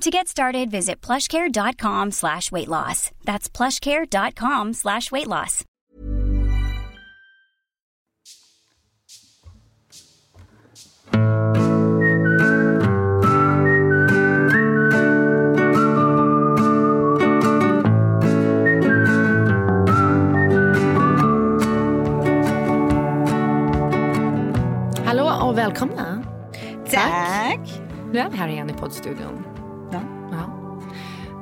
To get started, visit plushcare.com slash weight loss. That's plushcare.com slash weight loss. Hallå och välkomna. Tack. Nu är vi här igen i poddstudion.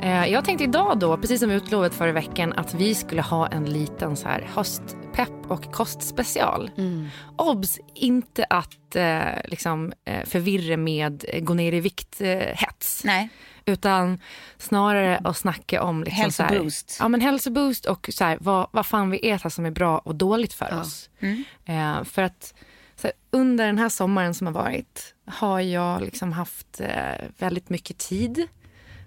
Eh, Jag tänkte idag då, precis som utlovat förra veckan, att vi skulle ha en liten så här höstpepp och kostspecial. Mm. Obs! Inte att eh, liksom, eh, förvirra med eh, gå ner i vikt-hets. Nej. Utan snarare att snacka om... Liksom, Hälsoboost. Ja, men hälsoboost och så här, vad, vad fan vi äter som är bra och dåligt för Ja. oss. Mm. Eh, för att här, under den här sommaren som har varit har jag liksom haft eh, väldigt mycket tid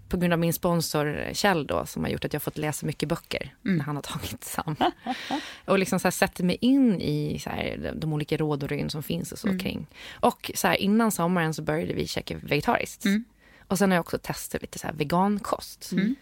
på grund av min sponsor Kjell då, som har gjort att jag fått läsa mycket böcker Mm. när han har tagit sam. och liksom så här, sätter mig in i så här, de, olika råd och rön som finns och så Mm. kring. Och så här, innan sommaren så började vi käka vegetariskt. Mm. Och sen har jag också testat lite så här vegankost. Mm.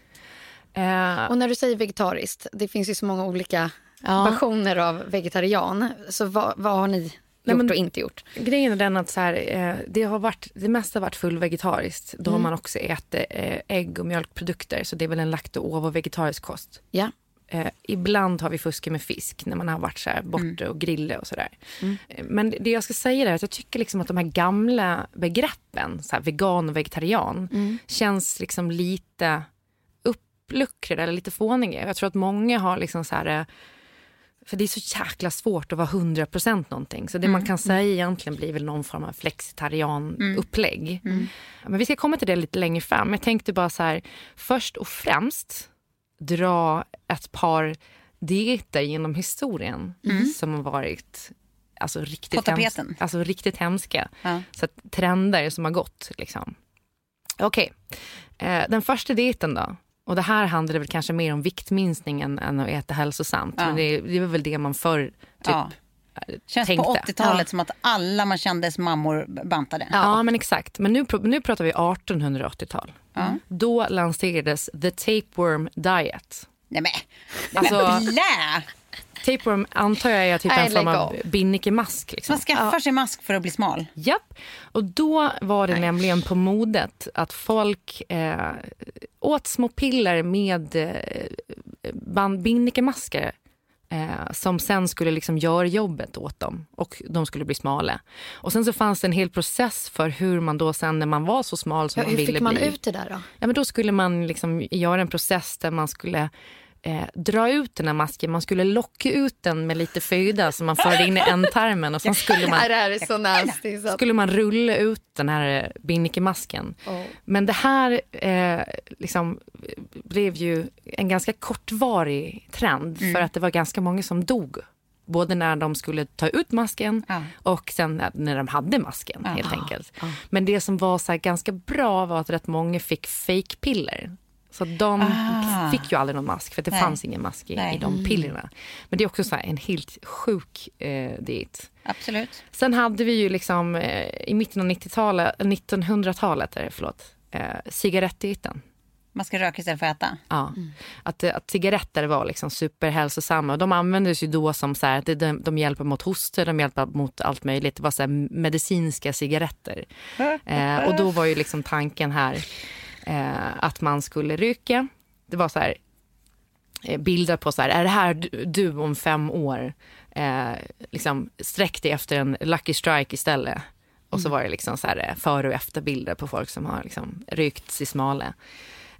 Eh, Och när du säger vegetariskt, det finns ju så många olika Ja. versioner av vegetarian. Så vad, vad har ni gjort men- och inte gjort? Grejen är den att så här, eh, det, har varit, det mesta har varit fullvegetariskt. Då Mm. har man också ätit eh, ägg och mjölkprodukter. Så det är väl en lakto ovo vegetarisk kost. Ja. Eh, ibland har vi fuskat med fisk när man har varit så här borta och grillat och sådär. Mm. Eh, Men det jag ska säga är att jag tycker liksom att de här gamla begreppen, så vegan och vegetarian, Mm. känns liksom lite uppluckrade eller lite fåniga. Jag tror att många har liksom så här för det är så jäkla svårt att vara 100% någonting. Så det man kan säga egentligen blir väl någon form av flexitarian-upplägg. Men vi ska komma till det lite längre fram. Jag tänkte bara så här, först och främst dra ett par dieter genom historien som har varit alltså, riktigt, hems- alltså, riktigt hemska. Ja. Så trender som har gått. Liksom. Okej, eh, den första dieten då. Och det här handlar väl kanske mer om viktminskning än, än att äta hälsosamt. Ja. Men det, det var väl det man förr typ, Ja. Känns tänkte. på 80-talet som att alla man kändes mammor bantade. Ja, men exakt. Men nu, nu pratar vi 1880-tal. Då lanserades the tapeworm diet. Nej men, Alltså- blä! Tapeworm antar jag är typ Nej, en form av binnikemask. Liksom. Man skaffar sig mask för att bli smal. Japp. Och då var det nämligen på modet att folk eh, åt små piller med eh, binnikemasker eh, som sen skulle liksom göra jobbet åt dem och de skulle bli smala. Och sen så fanns det en hel process för hur man då sen när man var så smal som Ja, man hur ville fick man bli. ut det där då? Ja, men då skulle man liksom göra en process där man skulle eh, dra ut den här masken. Man skulle locka ut den med lite föda som man förde in i ändtarmen och sen skulle man, det här är så nasty. Så skulle man rulla ut den här eh, binnikemasken. Åh. Men det här eh, liksom, blev ju en ganska kortvarig trend för att det var ganska många som dog. Både när de skulle ta ut masken Ja. och sen när- de hade masken helt Ja. enkelt. Men det som var så ganska bra var att rätt många fick fake-piller. Så de Ah. fick ju aldrig någon mask för det Nej. fanns ingen mask i, i de pillerna. Men det är också så en helt sjuk eh, diet. Absolut. Sen hade vi ju liksom eh, i mitten av 90-talet, 1900-talet, är det, förlåt, eh, cigarettdieten. Man ska röka istället för att äta. Ja. Att, att cigaretter var liksom superhälsosamma. Och de användes ju då som så här, att de, de hjälper mot hoster, de hjälper mot allt möjligt. Det var så medicinska cigaretter. Eh, och då var ju liksom tanken här eh, att man skulle röka. Det var så här eh, bilder på så här, är det här du- om fem år? Eh, liksom, sträck dig efter en lucky strike istället. Och så var det liksom så här, eh, före och efterbilder på folk som har liksom rykt i smale.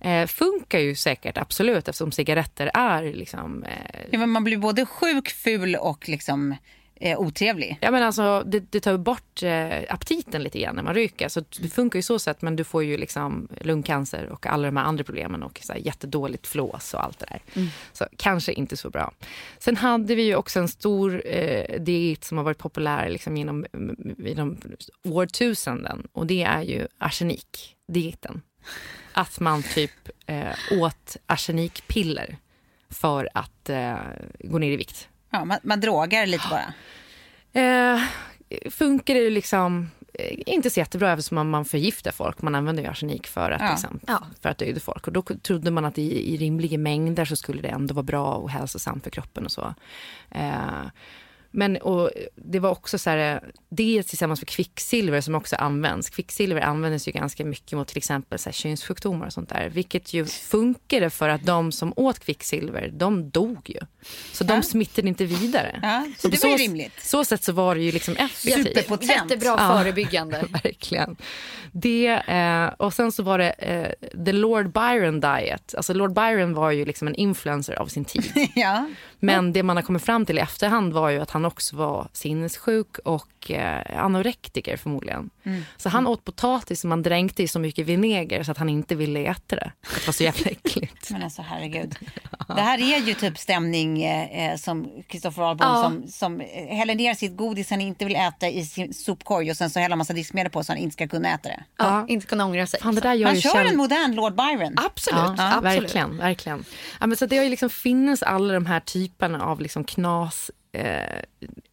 Eh, funkar ju säkert, absolut, eftersom cigaretter är liksom... Eh, Ja, men man blir både sjuk, ful och liksom eh, otrevlig. ja, men alltså, det, det tar bort eh, aptiten lite grann när man röker. Så det funkar ju så sätt, men du får ju liksom lungcancer och alla de här andra problemen och så här, jättedåligt flås och allt det där. Så kanske inte så bra. Sen hade vi ju också en stor eh, diet som har varit populär liksom genom, genom årtusenden och det är ju arsenikdieten. Att man typ eh, åt arsenikpiller för att eh, gå ner i vikt. Ja, man, man drogar lite bara. Eh, funkar det liksom eh, inte så jättebra eftersom man, man förgiftar folk. Man använder ju arsenik för att, Ja. liksom, Ja. för att döda folk. Och då trodde man att i, i rimliga mängder så skulle det ändå vara bra och hälsosamt för kroppen och så. Eh, men och det var också så här, det tillsammans med kvicksilver som också används. Kvicksilver användes ju ganska mycket mot till exempel så här, könssjukdomar och sånt där. Vilket ju funkade för att de som åt kvicksilver, de dog ju. Så de smittade inte vidare. Ja, så det var ju så, rimligt. så sätt så var det ju liksom effektivt. Superpotent. Jättebra Ja. förebyggande. Verkligen. Det, eh, och sen så var det eh, the Lord Byron diet. Alltså Lord Byron var ju liksom en influencer av sin tid. Ja. Men det man har kommit fram till i efterhand var ju att han också var sinnessjuk och eh, anorektiker förmodligen. Så han åt potatis som man dränkte i så mycket vinäger så att han inte ville äta det. Det var så jävla äckligt. Men alltså herregud. Det här är ju typ stämning eh, eh, som Kristoffer Ahlbom Ja. som, som häller ner sitt godis han inte vill äta i sin sopkorg och sen så häller han massa diskmedel på så han inte ska kunna äta det. Ja, inte kunna ångra sig. Fan, det där gör Han ju kör en modern Lord Byron. Absolut. Ja, absolut. verkligen. verkligen. Ja, men så det har ju liksom funnits alla de här typerna av liksom knas eh,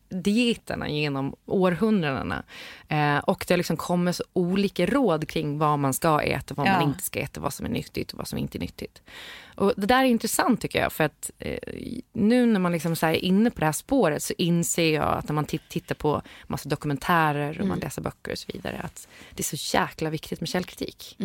dieterna genom århundradena. Eh, och det liksom kommit så olika råd kring vad man ska äta, vad Ja. man inte ska äta, vad som är nyttigt och vad som inte är nyttigt. Och det där är intressant tycker jag, för att eh, nu när man liksom så är inne på det här spåret så inser jag att när man tit- tittar på massa dokumentärer och man läser böcker och så vidare, att det är så jäkla viktigt med källkritik.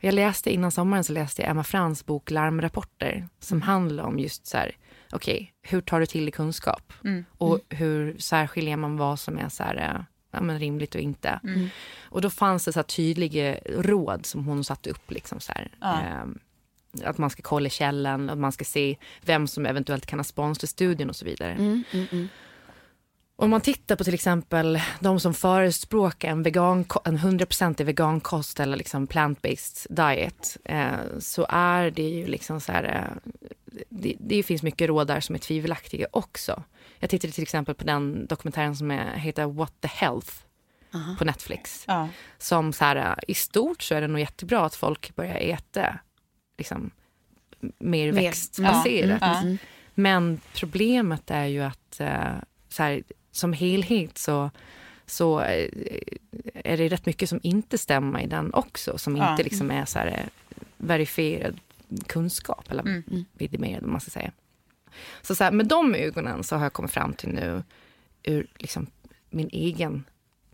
Jag läste innan sommaren så läste jag Emma Frans bok Larmrapporter som handlar om just så här, okej, hur tar du till dig kunskap? Och hur särskiljer man vad som är så här, eh, ja, men rimligt och inte? Och då fanns det så tydliga råd som hon satte upp liksom så här. ehm, att man ska kolla källan, att man ska se vem som eventuellt kan ha sponsrat studien och så vidare. Om man tittar på till exempel de som förespråkar en, vegan, en 100% vegankost eller liksom plant-based diet eh, så är det ju liksom så här... Eh, det, det finns mycket råd där som är tvivelaktiga också. Jag tittade till exempel på den dokumentären som är, heter What the Health på Netflix. Ja. Som så här, eh, i stort så är det nog jättebra att folk börjar äta liksom, mer, Mer. växtbaserat. Ja. Mm. Men problemet är ju att eh, så här, som helhet så, så eh, är det rätt mycket som inte stämmer i den också. Som Ja. inte liksom är så här, eh, verifierad kunskap eller Mm. vidimerad om man ska säga. Så, så här, med de ögonen så har jag kommit fram till nu ur liksom, min egen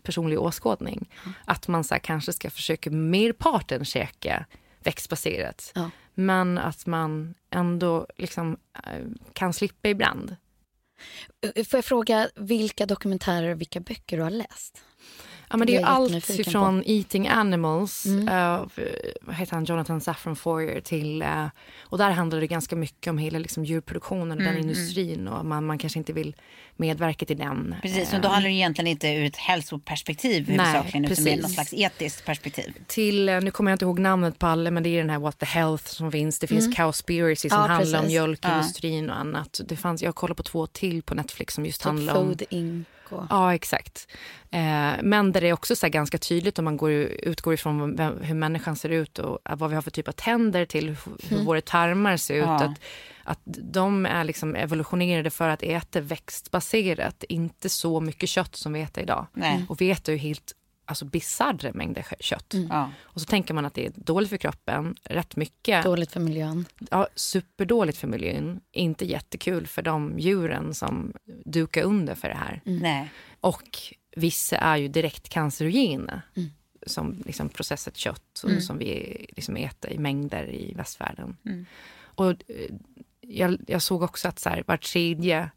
personliga åskådning. Att man så här, kanske ska försöka merparten käka växtbaserat. Ja. Men att man ändå liksom, eh, kan slippa ibland. Eh, eh, får jag fråga vilka dokumentärer och vilka böcker du har läst? Ja, men det är är allt jättenyfiken ifrån Eating Animals, Mm. eh, vad heter han, Jonathan Safran Foer, till... eh, och där handlar det ganska mycket om hela liksom, djurproduktionen och Mm, den industrin och man, man kanske inte vill medverka till den. Precis, Eh, men då handlar det egentligen inte ur ett hälsoperspektiv huvudsakligen utan mer något slags etiskt perspektiv. till, nu kommer jag inte ihåg namnet på alla, men det är den här What the Health som finns. Det finns Cowspiracy som Mm. Ja, handlar om precis. mjölkindustrin och annat. Det fanns, jag kollar på två till på Netflix som just Typ handlar om... Food Inc. Och... Ja, exakt. Eh, men där det är också så ganska tydligt om man går, utgår ifrån vem, hur människan ser ut och vad vi har för typ av tänder till hur, hur våra tarmar ser ut. Ja. Att, att de är liksom evolutionerade för att äta växtbaserat, inte så mycket kött som vi äter idag. Nej. Och vi äter ju helt alltså, bisarra mängder kött. Ja. Och så tänker man att det är dåligt för kroppen, rätt mycket. Dåligt för miljön. Ja, superdåligt för miljön, inte jättekul för de djuren som dukar under för det här. Nej. Och vissa är ju direkt cancerogena. Som liksom processat kött och som vi liksom äter i mängder i västvärlden. Och eh, jag, jag såg också att så här, var tredje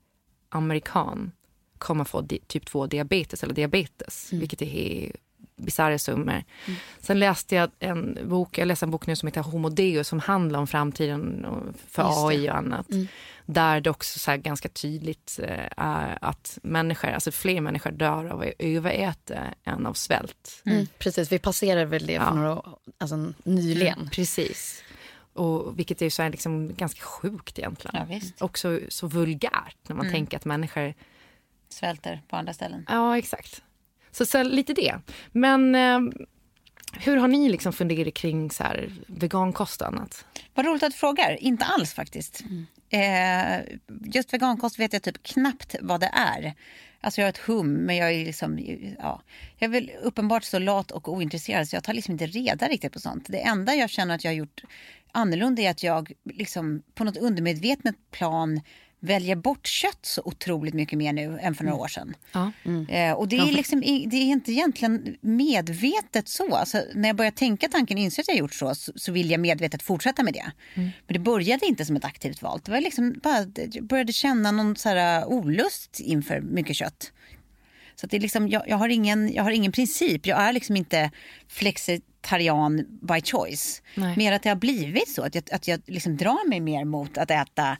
amerikan kommer få di, typ 2 diabetes eller diabetes, vilket är bisarra summor. Sen läste jag en bok, jag läste en bok nu som heter Homo Deus som handlar om framtiden för. AI och annat. Där det också så här ganska tydligt eh, är att människor, alltså fler människor dör av att överäta än av svält. Mm. Precis, vi passerade väl det för Ja. några, alltså, nyligen. Precis. Och, vilket är så här liksom ganska sjukt egentligen. Ja, visst. Också så vulgärt när man tänker att människor Svälter på andra ställen. Ja, exakt. Så, så lite det. Men eh, hur har ni liksom funderat kring så här, vegankost och annat? Vad roligt att du frågar. Inte alls faktiskt. Eh, just vegankost vet jag typ knappt vad det är. Alltså jag har ett hum, men jag är liksom, ja. Jag är väl uppenbart så lat och ointresserad så jag tar liksom inte reda riktigt på sånt. Det enda jag känner att jag har gjort annorlunda är att jag liksom på något undermedvetet plan väljer bort kött så otroligt mycket mer nu än för några år sedan. Ja. Eh, och det är, liksom, det är inte egentligen medvetet så. Alltså, när jag börjar tänka tanken, inser att jag gjort så, så, så vill jag medvetet fortsätta med det. Men det började inte som ett aktivt val. Det var liksom bara, jag började känna någon så här, uh, olust inför mycket kött. Så att det är liksom, jag, jag, har ingen, jag har ingen princip. Jag är liksom inte flexitarian by choice. Nej. Mer att det har blivit så. Att jag, att jag liksom drar mig mer mot att äta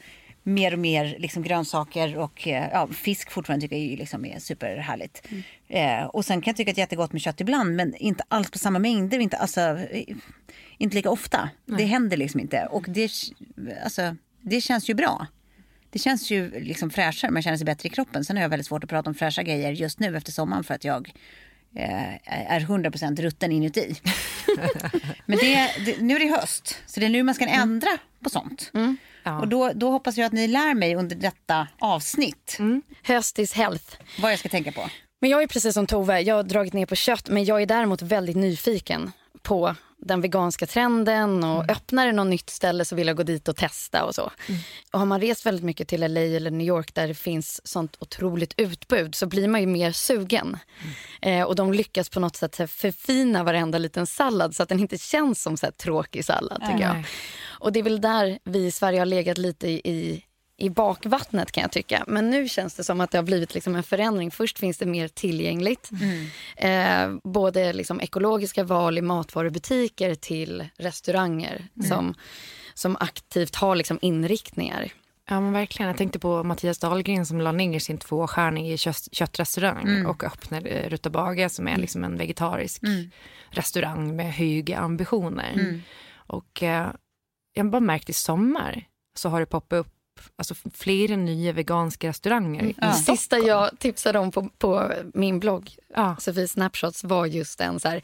mer och mer liksom grönsaker och eh, ja, fisk fortfarande tycker jag liksom är superhärligt. Eh, och sen kan jag tycka att det är jättegott med kött ibland men inte alls på samma mängder. Inte, alltså, inte lika ofta. Det händer liksom inte. Och det, alltså, det känns ju bra. Det känns ju liksom fräschare, man känner sig bättre i kroppen. Sen har jag väldigt svårt att prata om fräscha grejer just nu efter sommaren för att jag eh, är 100% rutten inuti. Men det, det, nu är det höst, så det är nu man ska ändra på sånt. Ja. Och då, då hoppas jag att ni lär mig under detta avsnitt Höst is health. vad jag ska tänka på. Men jag är precis som Tove, jag har dragit ner på kött men jag är däremot väldigt nyfiken på den veganska trenden och öppnar det något nytt ställe så vill jag gå dit och testa och så. Och har man rest väldigt mycket till LA eller New York där det finns sånt otroligt utbud så blir man ju mer sugen. Eh, och de lyckas på något sätt förfina varenda liten sallad så att den inte känns som så tråkig sallad tycker jag. Och det är väl där vi i Sverige har legat lite i, i bakvattnet kan jag tycka. Men nu känns det som att det har blivit liksom en förändring. Först finns det mer tillgängligt. Eh, både liksom ekologiska val i matvarubutiker till restauranger som, som aktivt har liksom inriktningar. Ja men verkligen. Jag tänkte på Mattias Dahlgren som la ner sin tvåstjärnig kött, köttrestaurang och öppnade eh, Rutabaga som är liksom en vegetarisk restaurang med höga ambitioner. Och eh, jag har bara märkt i sommar så har det poppat upp alltså, flera nya veganska restauranger i Det Stockholm. sista jag tipsade om på, på min blogg, Ja. Sofie Snapshots, var just en så här,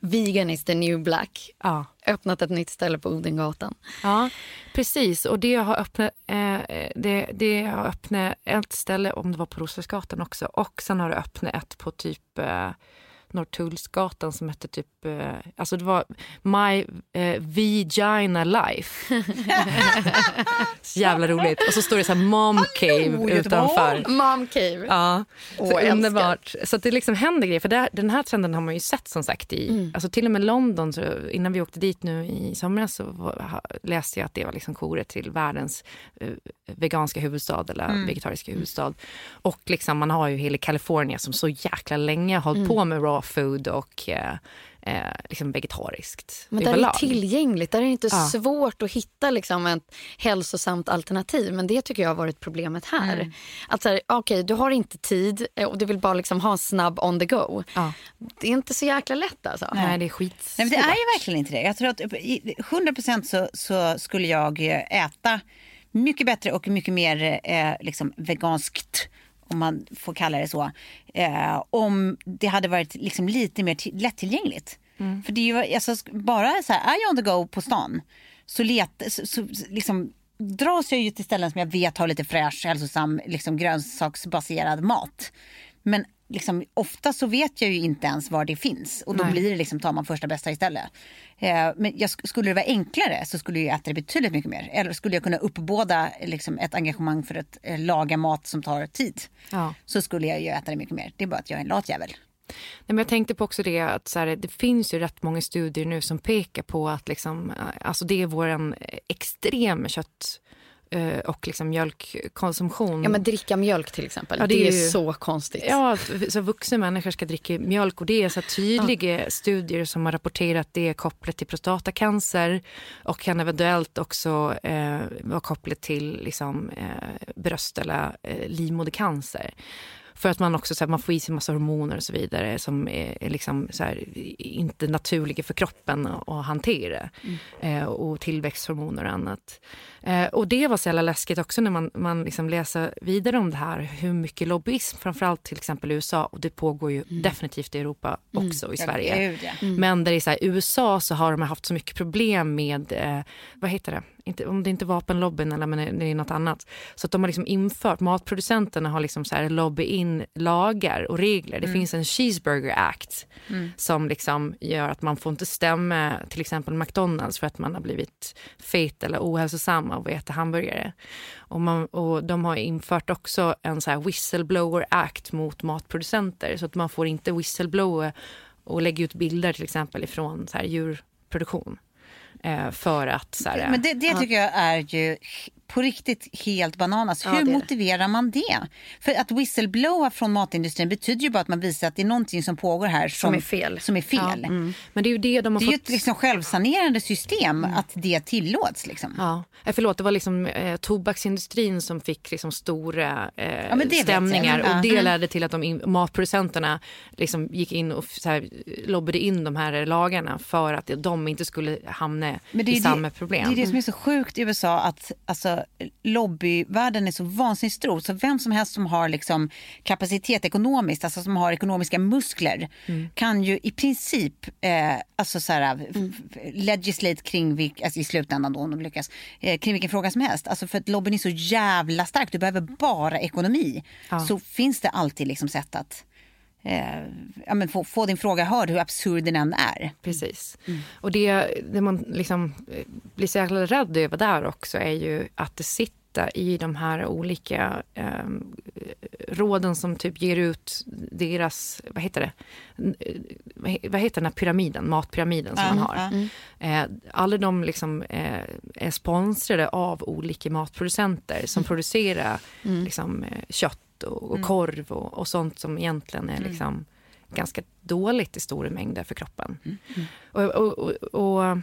vegan is the new black. Ja. Öppnat ett nytt ställe på Odengatan. Ja, precis. Och det har öppnat, eh, det, det har öppnat ett ställe, om det var på Roslagsgatan också. Och sen har det öppnat ett på typ eh, Norrtullsgatan som hette typ, eh, alltså det var My eh, Vagina Life. så jävla roligt. Och så står det så här Mom Cave Göteborg! utanför. Mom cave. Ja, Åh, så älskar. underbart. Så att det liksom händer grejer. För det, den här trenden har man ju sett som sagt i, Mm. alltså till och med London, så innan vi åkte dit nu i somras så var, läste jag att det var liksom koret till världens eh, veganska huvudstad eller Mm. vegetariska huvudstad. Och liksom man har ju hela California som så jäkla länge har Mm. hållit på med raw food och eh, eh, liksom vegetariskt Men där är tillgängligt. Där är det inte Ja. svårt att hitta liksom ett hälsosamt alternativ. Men det tycker jag har varit problemet här. Mm. Att så här, okej, du har inte tid eh, och du vill bara liksom ha en snabb on the go. Ja. Det är inte så jäkla lätt alltså. Nej, det är skit. Nej, men det är ju verkligen inte det. Jag tror att i 100% så, så skulle jag eh, äta mycket bättre och mycket mer eh, liksom veganskt om man får kalla det så, eh, om det hade varit liksom lite mer till, lättillgängligt. Mm. För det är ju alltså, bara så här, är jag on the go på stan så, let, så, så liksom, dras jag ju till ställen som jag vet har lite fräsch, hälsosam, liksom grönsaksbaserad mat. Men liksom, ofta så vet jag ju inte ens var det finns och då Nej. blir det liksom, tar man första bästa istället. Eh, men jag, skulle det vara enklare så skulle jag äta det betydligt mycket mer. Eller skulle jag kunna uppbåda liksom, ett engagemang för att eh, laga mat som tar tid. Ja. Så skulle jag ju äta det mycket mer. Det är bara att jag är en lat jävel. Nej, men jag tänkte på också det att så här, det finns ju rätt många studier nu som pekar på att liksom, eh, alltså det är vår extrem kött och liksom mjölkkonsumtion. Ja, men dricka mjölk till exempel. Ja, det, det, är, ju, så konstigt. Ja, så vuxna människor ska dricka mjölk och det är så tydliga ja. studier som har rapporterat det är kopplat till prostatacancer och kan eventuellt också eh, vara kopplat till liksom, eh, bröst eller eh, livmodercancer. För att man också så här, man får i sig massa hormoner och så vidare som är, är liksom så här, inte naturliga för kroppen att hantera. Mm. Eh, och tillväxthormoner och annat. Eh, och det var så jävla läskigt också när man, man liksom läser vidare om det här. Hur mycket lobbyism, framförallt till exempel i USA och det pågår ju mm. definitivt i Europa mm. också mm. i Sverige. Ja, mm. Men där i så här, USA så har de haft så mycket problem med, eh, vad heter det? inte, om det inte är vapenlobbyn eller men det är något annat. Så att de har liksom infört, matproducenterna har liksom så här lobby in lagar och regler. Det mm. finns en cheeseburger act mm. som liksom gör att man får inte stämma till exempel McDonalds för att man har blivit fet eller ohälsosam av att äta hamburgare. Och, man, och de har infört också en så här whistleblower act mot matproducenter så att man får inte whistleblower och lägga ut bilder till exempel ifrån så här djurproduktion. Eh, för att... Så här, Men det, det tycker jag är ju på riktigt helt bananas. Hur ja, motiverar man det? För att whistleblowa från matindustrin betyder ju bara att man visar att det är någonting som pågår här som, som är fel. Som är fel. Ja, mm. Men det är ju det de har det fått... är ju ett liksom självsanerande system mm. att det tillåts. Liksom. Ja. Eh, förlåt, det var liksom eh, tobaksindustrin som fick liksom stora eh, ja, stämningar och det mm. ledde till att de matproducenterna liksom gick in och så här, lobbade in de här lagarna för att de inte skulle hamna i samma problem. Det är det som är så sjukt i USA att alltså, lobbyvärlden är så vansinnigt stor så vem som helst som har liksom kapacitet ekonomiskt, alltså som har ekonomiska muskler mm. kan ju i princip eh, alltså så här, mm. legislate kring, vilk, alltså i slutändan då om de lyckas, eh, kring vilken fråga som helst. Alltså för att lobbyn är så jävla stark, du behöver bara ekonomi. Ja. Så finns det alltid liksom sätt att eh, ja, men få, få, din fråga hörd, hur absurd den än är. Precis. Mm. Och det, det man liksom eh, blir så jäkla rädd över där också är ju att det sitter i de här olika eh, råden som typ ger ut deras, vad heter det, vad heter den här pyramiden, matpyramiden som mm, man har. Mm. Eh, alla de liksom, eh, är sponsrade av olika matproducenter som mm. producerar mm. liksom, eh, och, och mm. korv och, och, sånt som egentligen är mm. liksom ganska dåligt i stora mängder för kroppen. Mm. mm. Och, och,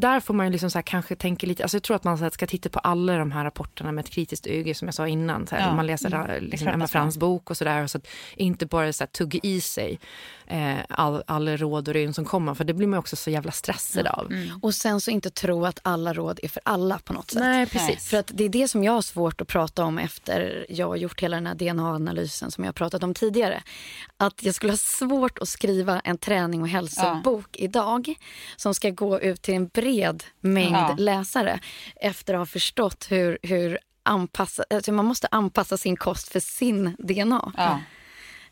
där får man ju liksom så kanske tänka lite, alltså jag tror att man ska titta på alla de här rapporterna med ett kritiskt öga som jag sa innan. Så här, ja. Man läser mm. liksom Emma Frans bok och sådär. Så att inte bara så här, tugga i sig eh, all, all råd och rön som kommer för det blir man också så jävla stressad av. Mm. Och sen så inte tro att alla råd är för alla på något sätt. Nej, precis. För att det är det som jag har svårt att prata om efter jag har gjort hela den här DNA-analysen som jag har pratat om tidigare. Att jag skulle ha svårt att skriva en träning och hälsobok ja. idag som ska gå ut till en bred mängd ja. läsare efter att ha förstått hur, hur anpassa, alltså man måste anpassa sin kost för sin DNA. Ja.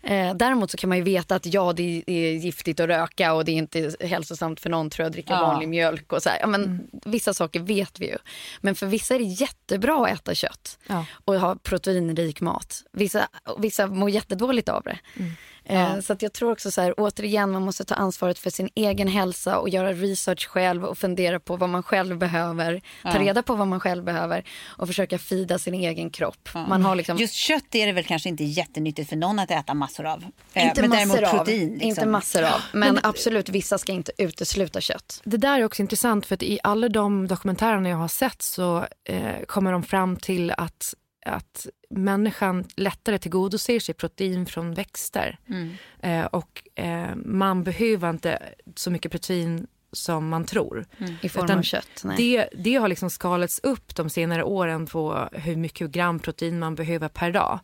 Eh, däremot så kan man ju veta att ja, det är giftigt att röka och det är inte hälsosamt för någon tror jag, att dricka ja. vanlig mjölk. Och så ja, men mm. Vissa saker vet vi ju. Men för vissa är det jättebra att äta kött ja. och ha proteinrik mat. Vissa, vissa mår jättedåligt av det. Mm. Eh, ja. Så att jag tror också så här, återigen, man måste ta ansvaret för sin egen hälsa och göra research själv och fundera på vad man själv behöver. Ja. Ta reda på vad man själv behöver och försöka fida sin egen kropp. Ja. Man har liksom... Just kött är det väl kanske inte jättenyttigt för någon att äta massor av. Eh, inte men massor av. Protein, liksom. Inte massor av. Men absolut, vissa ska inte utesluta kött. Det där är också intressant för att i alla de dokumentärerna jag har sett så eh, kommer de fram till att att människan lättare tillgodoser sig protein från växter. Mm. Eh, och eh, man behöver inte så mycket protein som man tror. I form Utan av kött? Nej. Det, det har liksom skalats upp de senare åren på hur mycket gram protein man behöver per dag.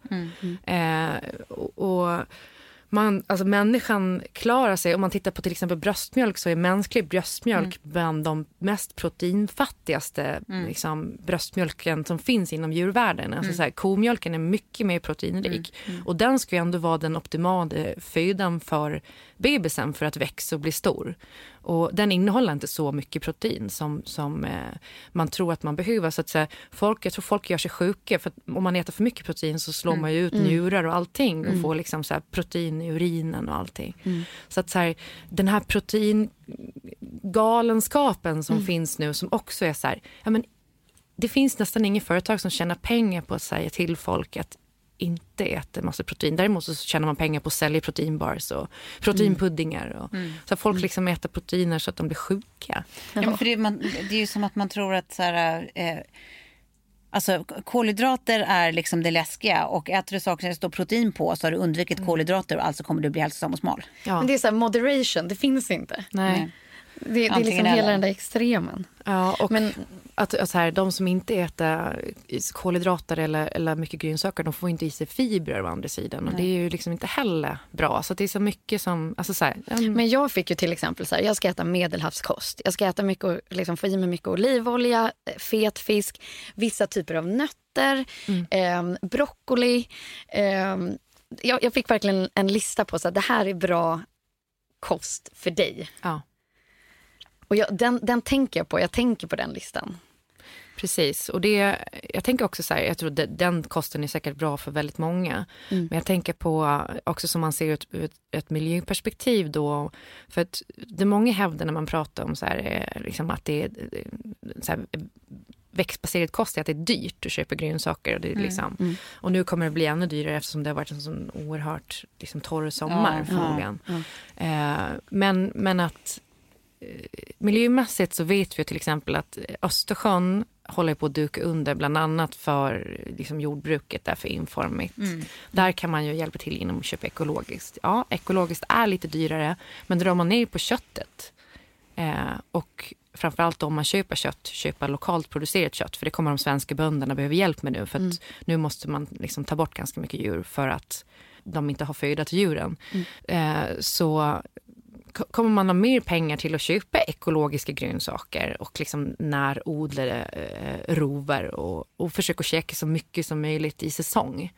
Eh, och, och man, alltså människan klarar sig, om man tittar på till exempel bröstmjölk så är mänsklig bröstmjölk bland de mest proteinfattigaste liksom, bröstmjölken som finns inom djurvärlden. Alltså, så här, komjölken är mycket mer proteinrik. Och den ska ju ändå vara den optimala födan för bebisen för att växa och bli stor. Och den innehåller inte så mycket protein som, som eh, man tror att man behöver. Så att, så här, folk, jag tror folk gör sig sjuka för att om man äter för mycket protein så slår man ju ut njurar och allting och får liksom så här, protein i urinen och allting. Så att så här, den här proteingalenskapen som finns nu som också är så här, ja, men det finns nästan inget företag som tjänar pengar på att säga till folk att inte äta massa protein. Däremot så tjänar man pengar på att sälja proteinbars och proteinpuddingar. Och, Så att folk liksom äter proteiner så att de blir sjuka. Ja, men för det, man, det är ju som att man tror att så här, eh, alltså, kolhydrater är liksom det läskiga och äter du saker som det står protein på så har du undvikit kolhydrater och alltså kommer du bli hälsosam och smal. Ja. Men det är så här, moderation, det finns inte. Nej. Det, det är liksom eller. hela den där extremen. Ja, och Men- att, att så här, de som inte äter kolhydrater eller, eller mycket grönsaker de får inte i sig fibrer å andra sidan. Och det är ju liksom inte heller bra. Så att det är så mycket som... Alltså så här, mm, Men jag fick ju till exempel så här, jag ska äta medelhavskost. Jag ska äta mycket, liksom få i mig mycket olivolja, eh, fet fisk, vissa typer av nötter, eh, broccoli. Eh, jag, jag fick verkligen en lista på att det här är bra kost för dig. ja, Och jag, den, den tänker jag på. Jag tänker på den listan. precis. Och det, jag tänker också så här, jag tror den kosten är säkert bra för väldigt många. Men jag tänker på också som man ser ut ur ett, ett miljöperspektiv då. För att det många hävdar när man pratar om så här, eh, liksom att det är eh, så här, växtbaserad kost är att det är dyrt att köpa grönsaker. Och, det är liksom, och nu kommer det bli ännu dyrare eftersom det har varit en sån oerhört liksom, torr sommar Ja, förmodligen. Eh, men, men att miljömässigt så vet vi till exempel att Östersjön håller på att duka under bland annat för liksom, jordbruket där för informigt. Där kan man ju hjälpa till genom att köpa ekologiskt. Ja, ekologiskt är lite dyrare men drar man ner på köttet eh, och framförallt om man köper kött, köpa lokalt producerat kött för det kommer de svenska bönderna behöva hjälp med nu för att nu måste man liksom ta bort ganska mycket djur för att de inte har föda till djuren. Eh, så kommer man ha mer pengar till att köpa ekologiska grönsaker och liksom närodlade eh, rover och, och försöka käka så mycket som möjligt i säsong.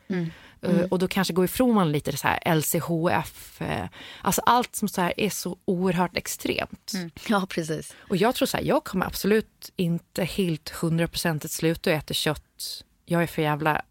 Eh, och då kanske gå ifrån man lite så här LCHF, eh, alltså allt som så här är så oerhört extremt. Ja, precis. Och jag tror så här, jag kommer absolut inte helt hundraprocentigt sluta äta kött. Jag är för jävla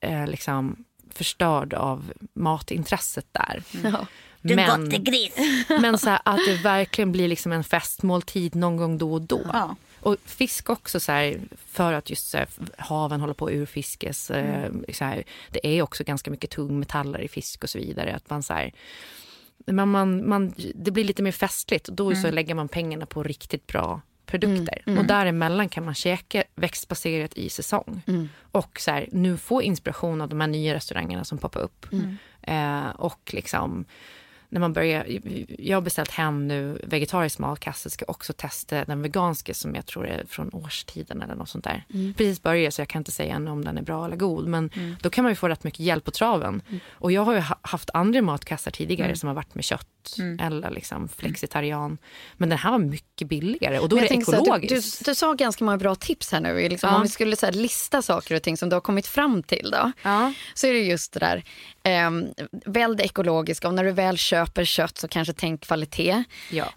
eh, liksom förstörd av matintresset där. Ja. Du Men- gris! Men så här, att det verkligen blir liksom en festmåltid någon gång då och då. Ja. Och fisk också, så här, för att just så här, haven håller på att urfiskas. eh, Så här, det är också ganska mycket tungmetaller i fisk och så vidare. Att man, så här, man, man, man, det blir lite mer festligt och då så lägger man pengarna på riktigt bra produkter. Och däremellan kan man käka växtbaserat i säsong. Och så här, nu få inspiration av de här nya restaurangerna som poppar upp. Eh, och liksom när man börjar, jag har beställt hem nu vegetarisk matkasse, ska också testa den veganska som jag tror är från årstiden eller något sånt där. Precis börjat så jag kan inte säga ännu om den är bra eller god men då kan man ju få rätt mycket hjälp på traven. Och jag har ju ha- haft andra matkassar tidigare som har varit med kött eller liksom flexitarian. Men den här var mycket billigare och då är det så här, ekologiskt. Du, du, du sa ganska många bra tips här nu. Liksom, Ja. Om vi skulle här, lista saker och ting som du har kommit fram till då. Ja. Så är det just det där. Um, välj det ekologiska och när du väl köper kött så kanske tänk kvalitet. Ja,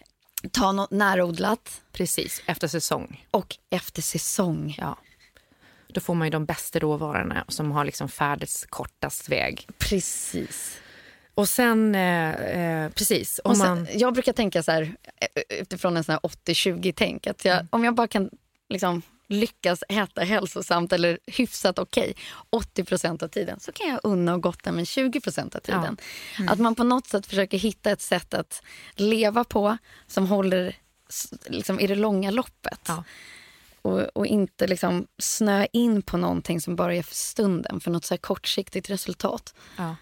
Ta något närodlat precis. Efter säsong. och efter säsong. Ja. Då får man ju de bästa råvarorna som har liksom färdets kortast väg. Precis. Och sen, eh, eh, precis, om Och sen, man... Jag brukar tänka så här eh, utifrån en sån här 80-20-tänk. Att jag, Om jag bara kan liksom, lyckas äta hälsosamt eller hyfsat okej 80% av tiden så kan jag unna och gotta mig 20% av tiden. Att man på något sätt försöker hitta ett sätt att leva på som håller liksom, i det långa loppet. Ja. Och, och inte liksom snöa in på någonting som bara är för stunden, för något så kortsiktigt resultat. Ja.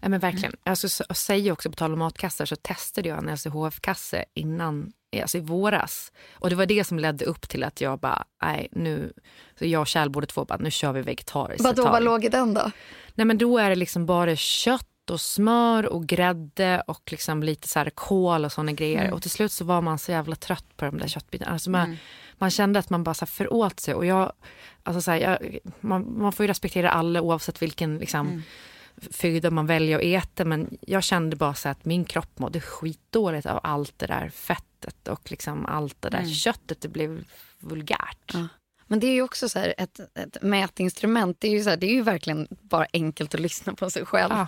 Ja, men verkligen. Alltså, så- och säger också på tal om matkassar så testade jag en LCHF-kasse innan alltså i våras. Och det var det som ledde upp till att jag bara, nej nu, så jag och Kjell båda två bara, nu kör vi vegetariskt. Vadå, vad låg i den då? Nej men då är det liksom bara kött och smör och grädde och liksom lite så här kål och såna grejer. Mm. Och till slut så var man så jävla trött på de där köttbitarna. Alltså man, man kände att man bara så föråt sig. Och jag, alltså så här, jag, man, man får ju respektera alla oavsett vilken liksom, Mm. Föda man väljer att äta. Men jag kände bara så att min kropp mådde skitdåligt av allt det där fettet och liksom allt det där köttet. Det blev vulgärt. Mm. Ja. Men det är ju också så här ett, ett mätinstrument. Det är, ju så här, det är ju verkligen bara enkelt att lyssna på sig själv. Ja.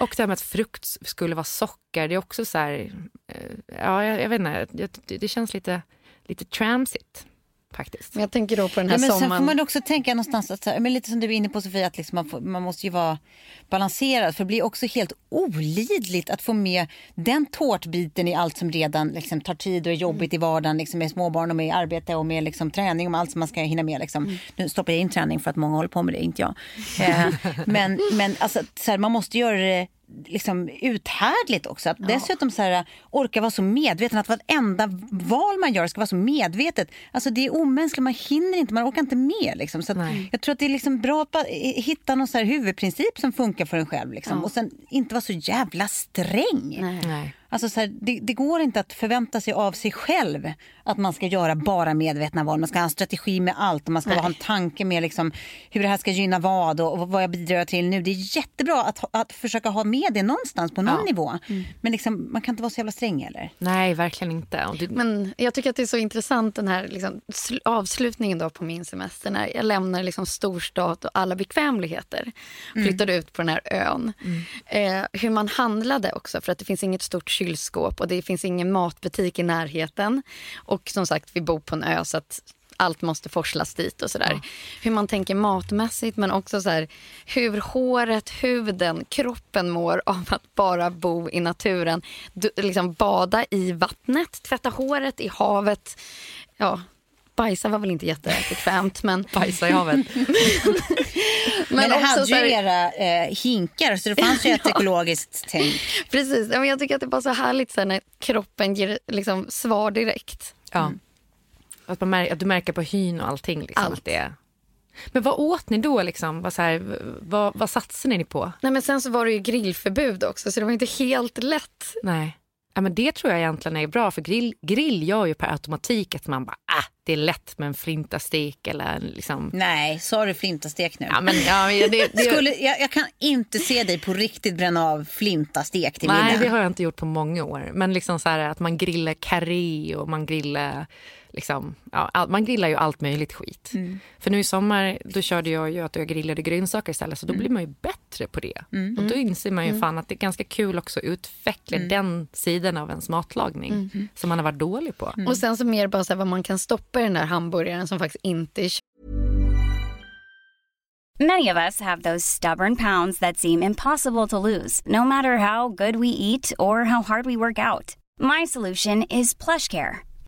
Och det här med att frukt skulle vara socker, det är också så här... eh, Ja, jag, jag vet inte, det, det känns lite, lite tramsigt faktiskt. Men jag tänker då på den Ja, här men sen sommaren. får man också tänka någonstans, att, men lite som du är inne på Sofia, att liksom man, får, man måste ju vara balanserad. För det blir också helt olidligt att få med den tårtbiten i allt som redan liksom, tar tid och är jobbigt Mm. i vardagen liksom, med småbarn och med arbete och med liksom, träning och med allt som man ska hinna med. Liksom. Mm. Nu stoppar jag in träning för att många håller på med det, inte jag. Eh, men men alltså, så här, man måste göra det liksom uthärdligt också. Att dessutom så här, orka vara så medveten att varenda val man gör ska vara så medvetet. Alltså det är omänskligt, man hinner inte, man orkar inte med. Liksom. Så att Nej. jag tror att det är liksom bra att bara hitta någon så här huvudprincip som funkar för en själv. Liksom. Och sen inte vara så jävla sträng. Nej. Alltså så här, det, det går inte att förvänta sig av sig själv att man ska göra bara medvetna val. Man ska ha en strategi med allt och man ska ha en tanke med liksom hur det här ska gynna vad och, och vad jag bidrar till nu. Det är jättebra att, att försöka ha med det någonstans på någon Ja. nivå. Men liksom, man kan inte vara så jävla sträng eller? Nej, verkligen inte. Det, Men jag tycker att det är så intressant den här liksom, sl- avslutningen då på min semester när jag lämnar liksom storstad och alla bekvämligheter. Flyttade ut på den här ön. Eh, hur man handlade också för att det finns inget stort kylskåp och det finns ingen matbutik i närheten. Och som sagt vi bor på en ö så att allt måste forslas dit och sådär. Hur man tänker matmässigt men också så här, hur håret, huden, kroppen mår av att bara bo i naturen. Du, liksom bada i vattnet, tvätta håret i havet. Ja, bajsa var väl inte jättebekvämt men, bajsa i havet. Men, det också hade ju här- era eh, hinkar så det fanns ju ett ekologiskt tänk. Precis, ja, men jag tycker att det är bara så härligt så här, när kroppen ger liksom, svar direkt. Ja. Att, man mär, att du märker på hyn och allting. Liksom, Allt. Att det är. Men vad åt ni då? Liksom? Vad, så här, vad, vad satsade ni på? Nej, men sen så var det ju grillförbud också så det var inte helt lätt. Nej. Ja, men det tror jag egentligen är bra, för grill, grill gör ju per automatik att man bara, ah, det är lätt med en flintastek eller liksom... Nej, sa du flintastek nu? Ja, men, ja, men det, det, Skulle, jag, jag kan inte se dig på riktigt bränna av flintastek till Nej, middag. det har jag inte gjort på många år. Men liksom så här att man grillar karré och man grillar... Liksom, ja, man grillar ju allt möjligt skit. För nu i sommar då körde jag ju att jag grillade grönsaker istället så då blir man ju bättre på det. Och då inser man ju fan att det är ganska kul också att utveckla den sidan av ens matlagning som man har varit dålig på. Och sen så mer bara så här, vad man kan stoppa i den där hamburgaren som faktiskt inte är Many of us have those stubborn pounds that seem impossible to lose, no matter how good we eat or how hard we work out. My solution is PlushCare.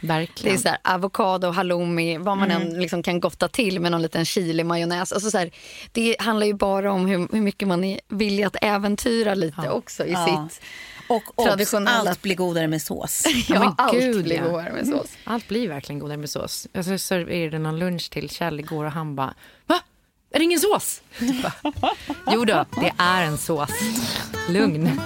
Verkligen. Det är så här, avokado, halloumi, vad man än liksom kan gotta till med någon liten chili-majonnäs. Alltså så här, det handlar ju bara om hur, hur mycket man är villig att äventyra lite också i Ja. sitt Och traditionella... allt blir godare med sås. Ja, men allt gud, blir ja. godare med sås. Allt blir verkligen godare med sås. Jag så serverade någon lunch till Kjell igår och han bara, va? Är det ingen sås? Jo då, det är en sås. Lugn.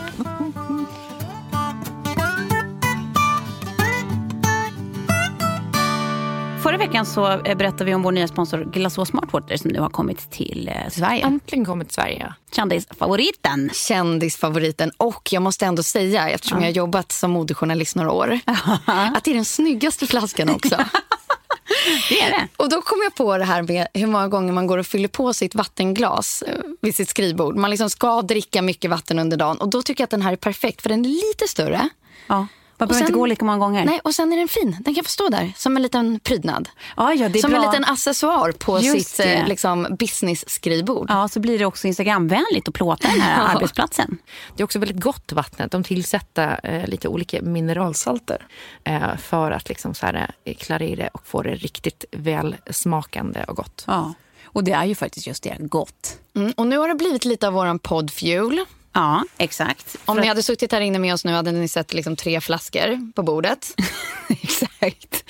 Förra veckan så eh, berättade vi om vår nya sponsor Glaçå Smartwater som nu har kommit till eh, Sverige. Äntligen kommit till Sverige. Kändisfavoriten. Kändisfavoriten. Och jag måste ändå säga, eftersom jag har jobbat som modejournalist några år, att det är den snyggaste flaskan också. Det är det. Och då kom jag på det här med hur många gånger man går och fyller på sitt vattenglas eh, vid sitt skrivbord. Man liksom ska dricka mycket vatten under dagen. Och då tycker jag att den här är perfekt för den är lite större. Ja. Man behöver sen- inte gå lika många gånger. Nej, och sen är den fin. Den kan få stå där som en liten prydnad. Ja, ja, det är som bra. en liten accessoar på Just sitt det. eh, liksom, business-skrivbord. Ja, så blir det också Instagramvänligt att plåta den här Ja. arbetsplatsen. Det är också väldigt gott vattnet. De tillsätter eh, lite olika mineralsalter eh, för att liksom så här, eh, klarera och få det riktigt välsmakande och gott. Ja. Och det är ju faktiskt just det, gott. Mm, och nu har det blivit lite av våran poddfuel. Ja, exakt. Om För ni hade suttit här inne med oss nu hade ni sett liksom tre flaskor på bordet. Exakt.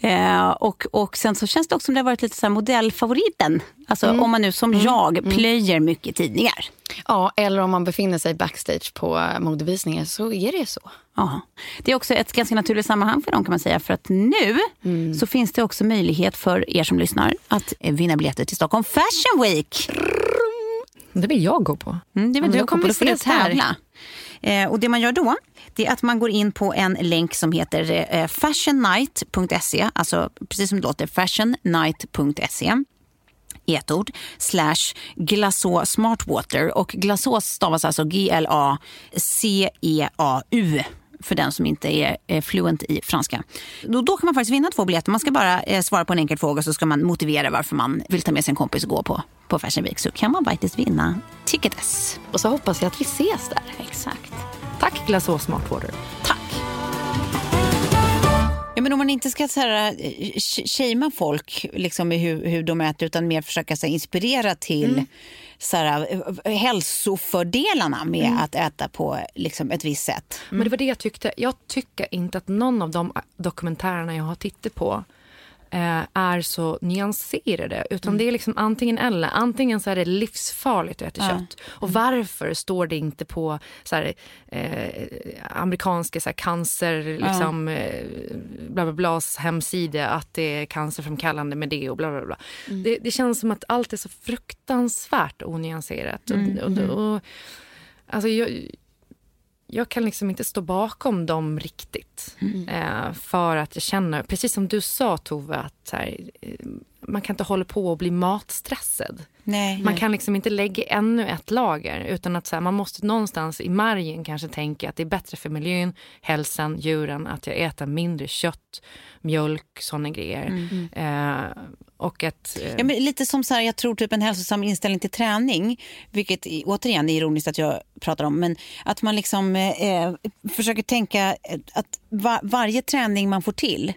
Eh, och, och sen så känns det också som det har varit lite så modellfavoriten. Alltså om man nu som jag plöjer mycket tidningar. Ja, eller om man befinner sig backstage på eh, modevisningar så är det så. Ja. Det är också ett ganska naturligt sammanhang för dem kan man säga. För att nu så finns det också möjlighet för er som lyssnar att vinna biljetter till Stockholm Fashion Week. Det vill jag gå på. Mm, det vill du gå på, kommer då får du tävla. Eh, och det man gör då, det är att man går in på en länk som heter eh, fashionnight.se, alltså precis som det låter, fashionnight.se i ett ord, slash Glaçå Smartwater. Och Glaçå stavas alltså G-L-A-C-E-A-U för den som inte är eh, fluent i franska. Då, då kan man faktiskt vinna två biljetter. Man ska bara eh, svara på en enkel fråga så ska man motivera varför man vill ta med sin kompis och gå på, på Fashion Week. Så kan man faktiskt vinna ticketes. Och så hoppas jag att vi ses där. Exakt. Tack Glaçå Smartwater. Tack. Ja, men om man inte ska eh, sh- shamea folk liksom, i hur, hur de äter utan mer försöka så här, inspirera till så här, eh, hälsofördelarna med att äta på liksom, ett visst sätt. Men det var det jag tyckte. Jag tycker inte att någon av de dokumentärerna jag har tittat på eh, är så nyanserade. Utan det är liksom antingen eller. Antingen så är det livsfarligt att äta kött. Och varför står det inte på så här, eh, amerikanska så här, cancer, liksom, eh, bla bla blas hemsida att det är cancerframkallande med det och bla bla bla. Det, det känns som att allt är så fruktansvärt onyanserat. Och, och, och, alltså jag, jag kan liksom inte stå bakom dem riktigt. Eh, för att jag känner, precis som du sa Tove, att här, eh, man kan inte hålla på och bli matstressad. Nej. Man kan liksom inte lägga ännu ett lager utan att så här, man måste någonstans i margen kanske tänka att det är bättre för miljön, hälsan, djuren att jag äter mindre kött, mjölk, sådana grejer. Eh, och att... eh, Ja, men lite som så här, jag tror typ en hälsosam inställning till träning, vilket återigen är ironiskt att jag pratar om, men att man liksom eh, försöker tänka eh, att va- varje träning man får till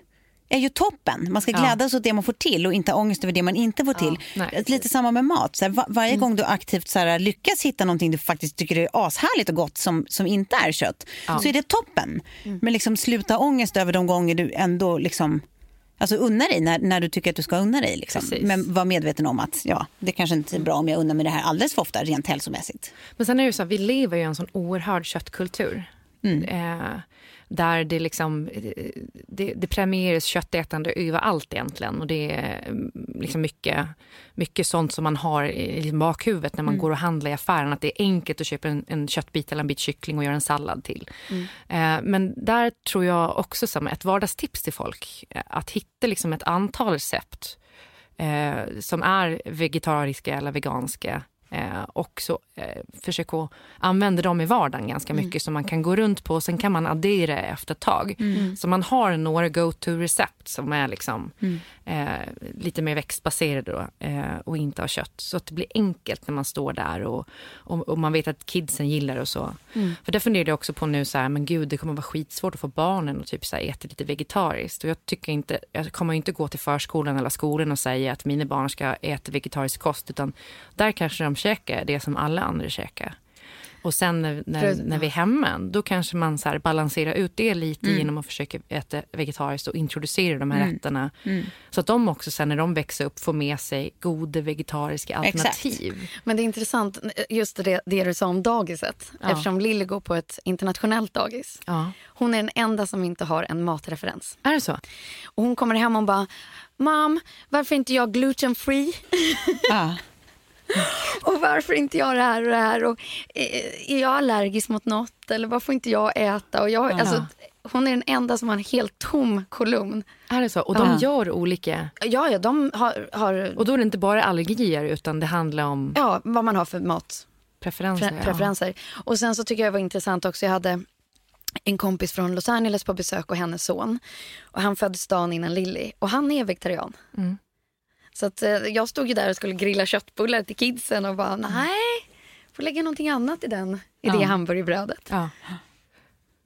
är ju toppen. Man ska Ja. glädjas åt det man får till och inte ha ångest över det man inte får till. nej, Ett Lite samma med mat. Så här, va- varje gång du aktivt så här, lyckas hitta någonting du faktiskt tycker är ashärligt och gott som, som inte är kött, så är det toppen. Men liksom sluta ångest över de gånger du ändå liksom Alltså unna dig när, när du tycker att du ska unna dig. Liksom. Men var medveten om att ja, det kanske inte är bra om jag unnar mig det här alldeles för ofta rent hälsomässigt. Men sen är det ju så vi lever ju i en sån oerhörd köttkultur. Eh, där det liksom, det, det premieras köttätande överallt egentligen. Och det är mm, liksom mycket, mycket sånt som man har i bakhuvudet när man går och handlar i affären. Att det är enkelt att köpa en, en köttbit eller en bit kyckling och göra en sallad till. Eh, men där tror jag också som ett vardagstips till folk. eh, Att hitta liksom ett antal recept eh, som är vegetariska eller veganska Eh, och så eh, försök att använda dem i vardagen ganska mycket så man kan gå runt på och sen kan man addera efter ett tag. Så man har några go-to-recept som är liksom, eh, lite mer växtbaserade då, eh, och inte har kött. Så att det blir enkelt när man står där och, och, och man vet att kidsen gillar det och så. För det funderar jag också på nu, så här, men gud det kommer vara skitsvårt att få barnen att typ så här, äta lite vegetariskt. Och jag, tycker inte, jag kommer inte gå till förskolan eller skolan och säga att mina barn ska äta vegetarisk kost. Utan där kanske de käkar det som alla andra käkar. Och sen när, när, när vi är hemma, då kanske man så balanserar ut det lite genom att försöka äta vegetariskt och introducera de här rätterna. Så att de också sen när de växer upp får med sig goda vegetariska Exakt. alternativ. Men det är intressant, just det, det du sa om dagiset. Ja. Eftersom Lilly går på ett internationellt dagis. Ja. Hon är den enda som inte har en matreferens. Är det så? Och hon kommer hem och bara, Mam, varför inte jag gluten free? Ja. Och varför inte jag det här och det här? Och, eh, är jag allergisk mot något? Eller vad får inte jag äta? Och jag, alltså, hon är den enda som har en helt tom kolumn. Är det så? Och de Ja. gör olika... Ja, ja, de har, har Och då är det inte bara allergier utan det handlar om ja, vad man har för mat. preferenser. pre- preferenser. Och sen så tycker jag det var intressant också, jag hade en kompis från Los Angeles på besök och hennes son. Och han föddes dagen innan Lilly och han är vegetarian. Mm. Så att, eh, jag stod ju där och skulle grilla köttbullar till kidsen och bara nej, får lägga någonting annat i den, i det hamburgerbrödet.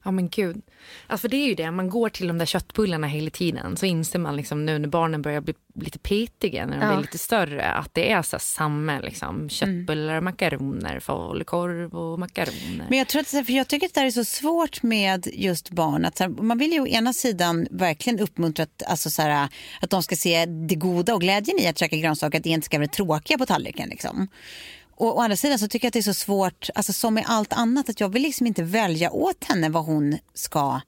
Ja. Men gud. Alltså för det är ju det, man går till de där köttbullarna hela tiden så inser man liksom nu när barnen börjar bli lite petiga, när de Ja. blir lite större, att det är så samma liksom, köttbullar, makaroner, falukorv och makaroner. Men jag, tror att, för jag tycker att det är så svårt med just barn. Att man vill ju å ena sidan verkligen uppmuntra att, alltså så här, att de ska se det goda och glädjen i att käka grönsaker, att det inte ska vara tråkiga på tallriken. Liksom. Och å andra sidan så tycker jag att det är så svårt, alltså som med allt annat, att jag vill liksom inte välja åt henne vad hon ska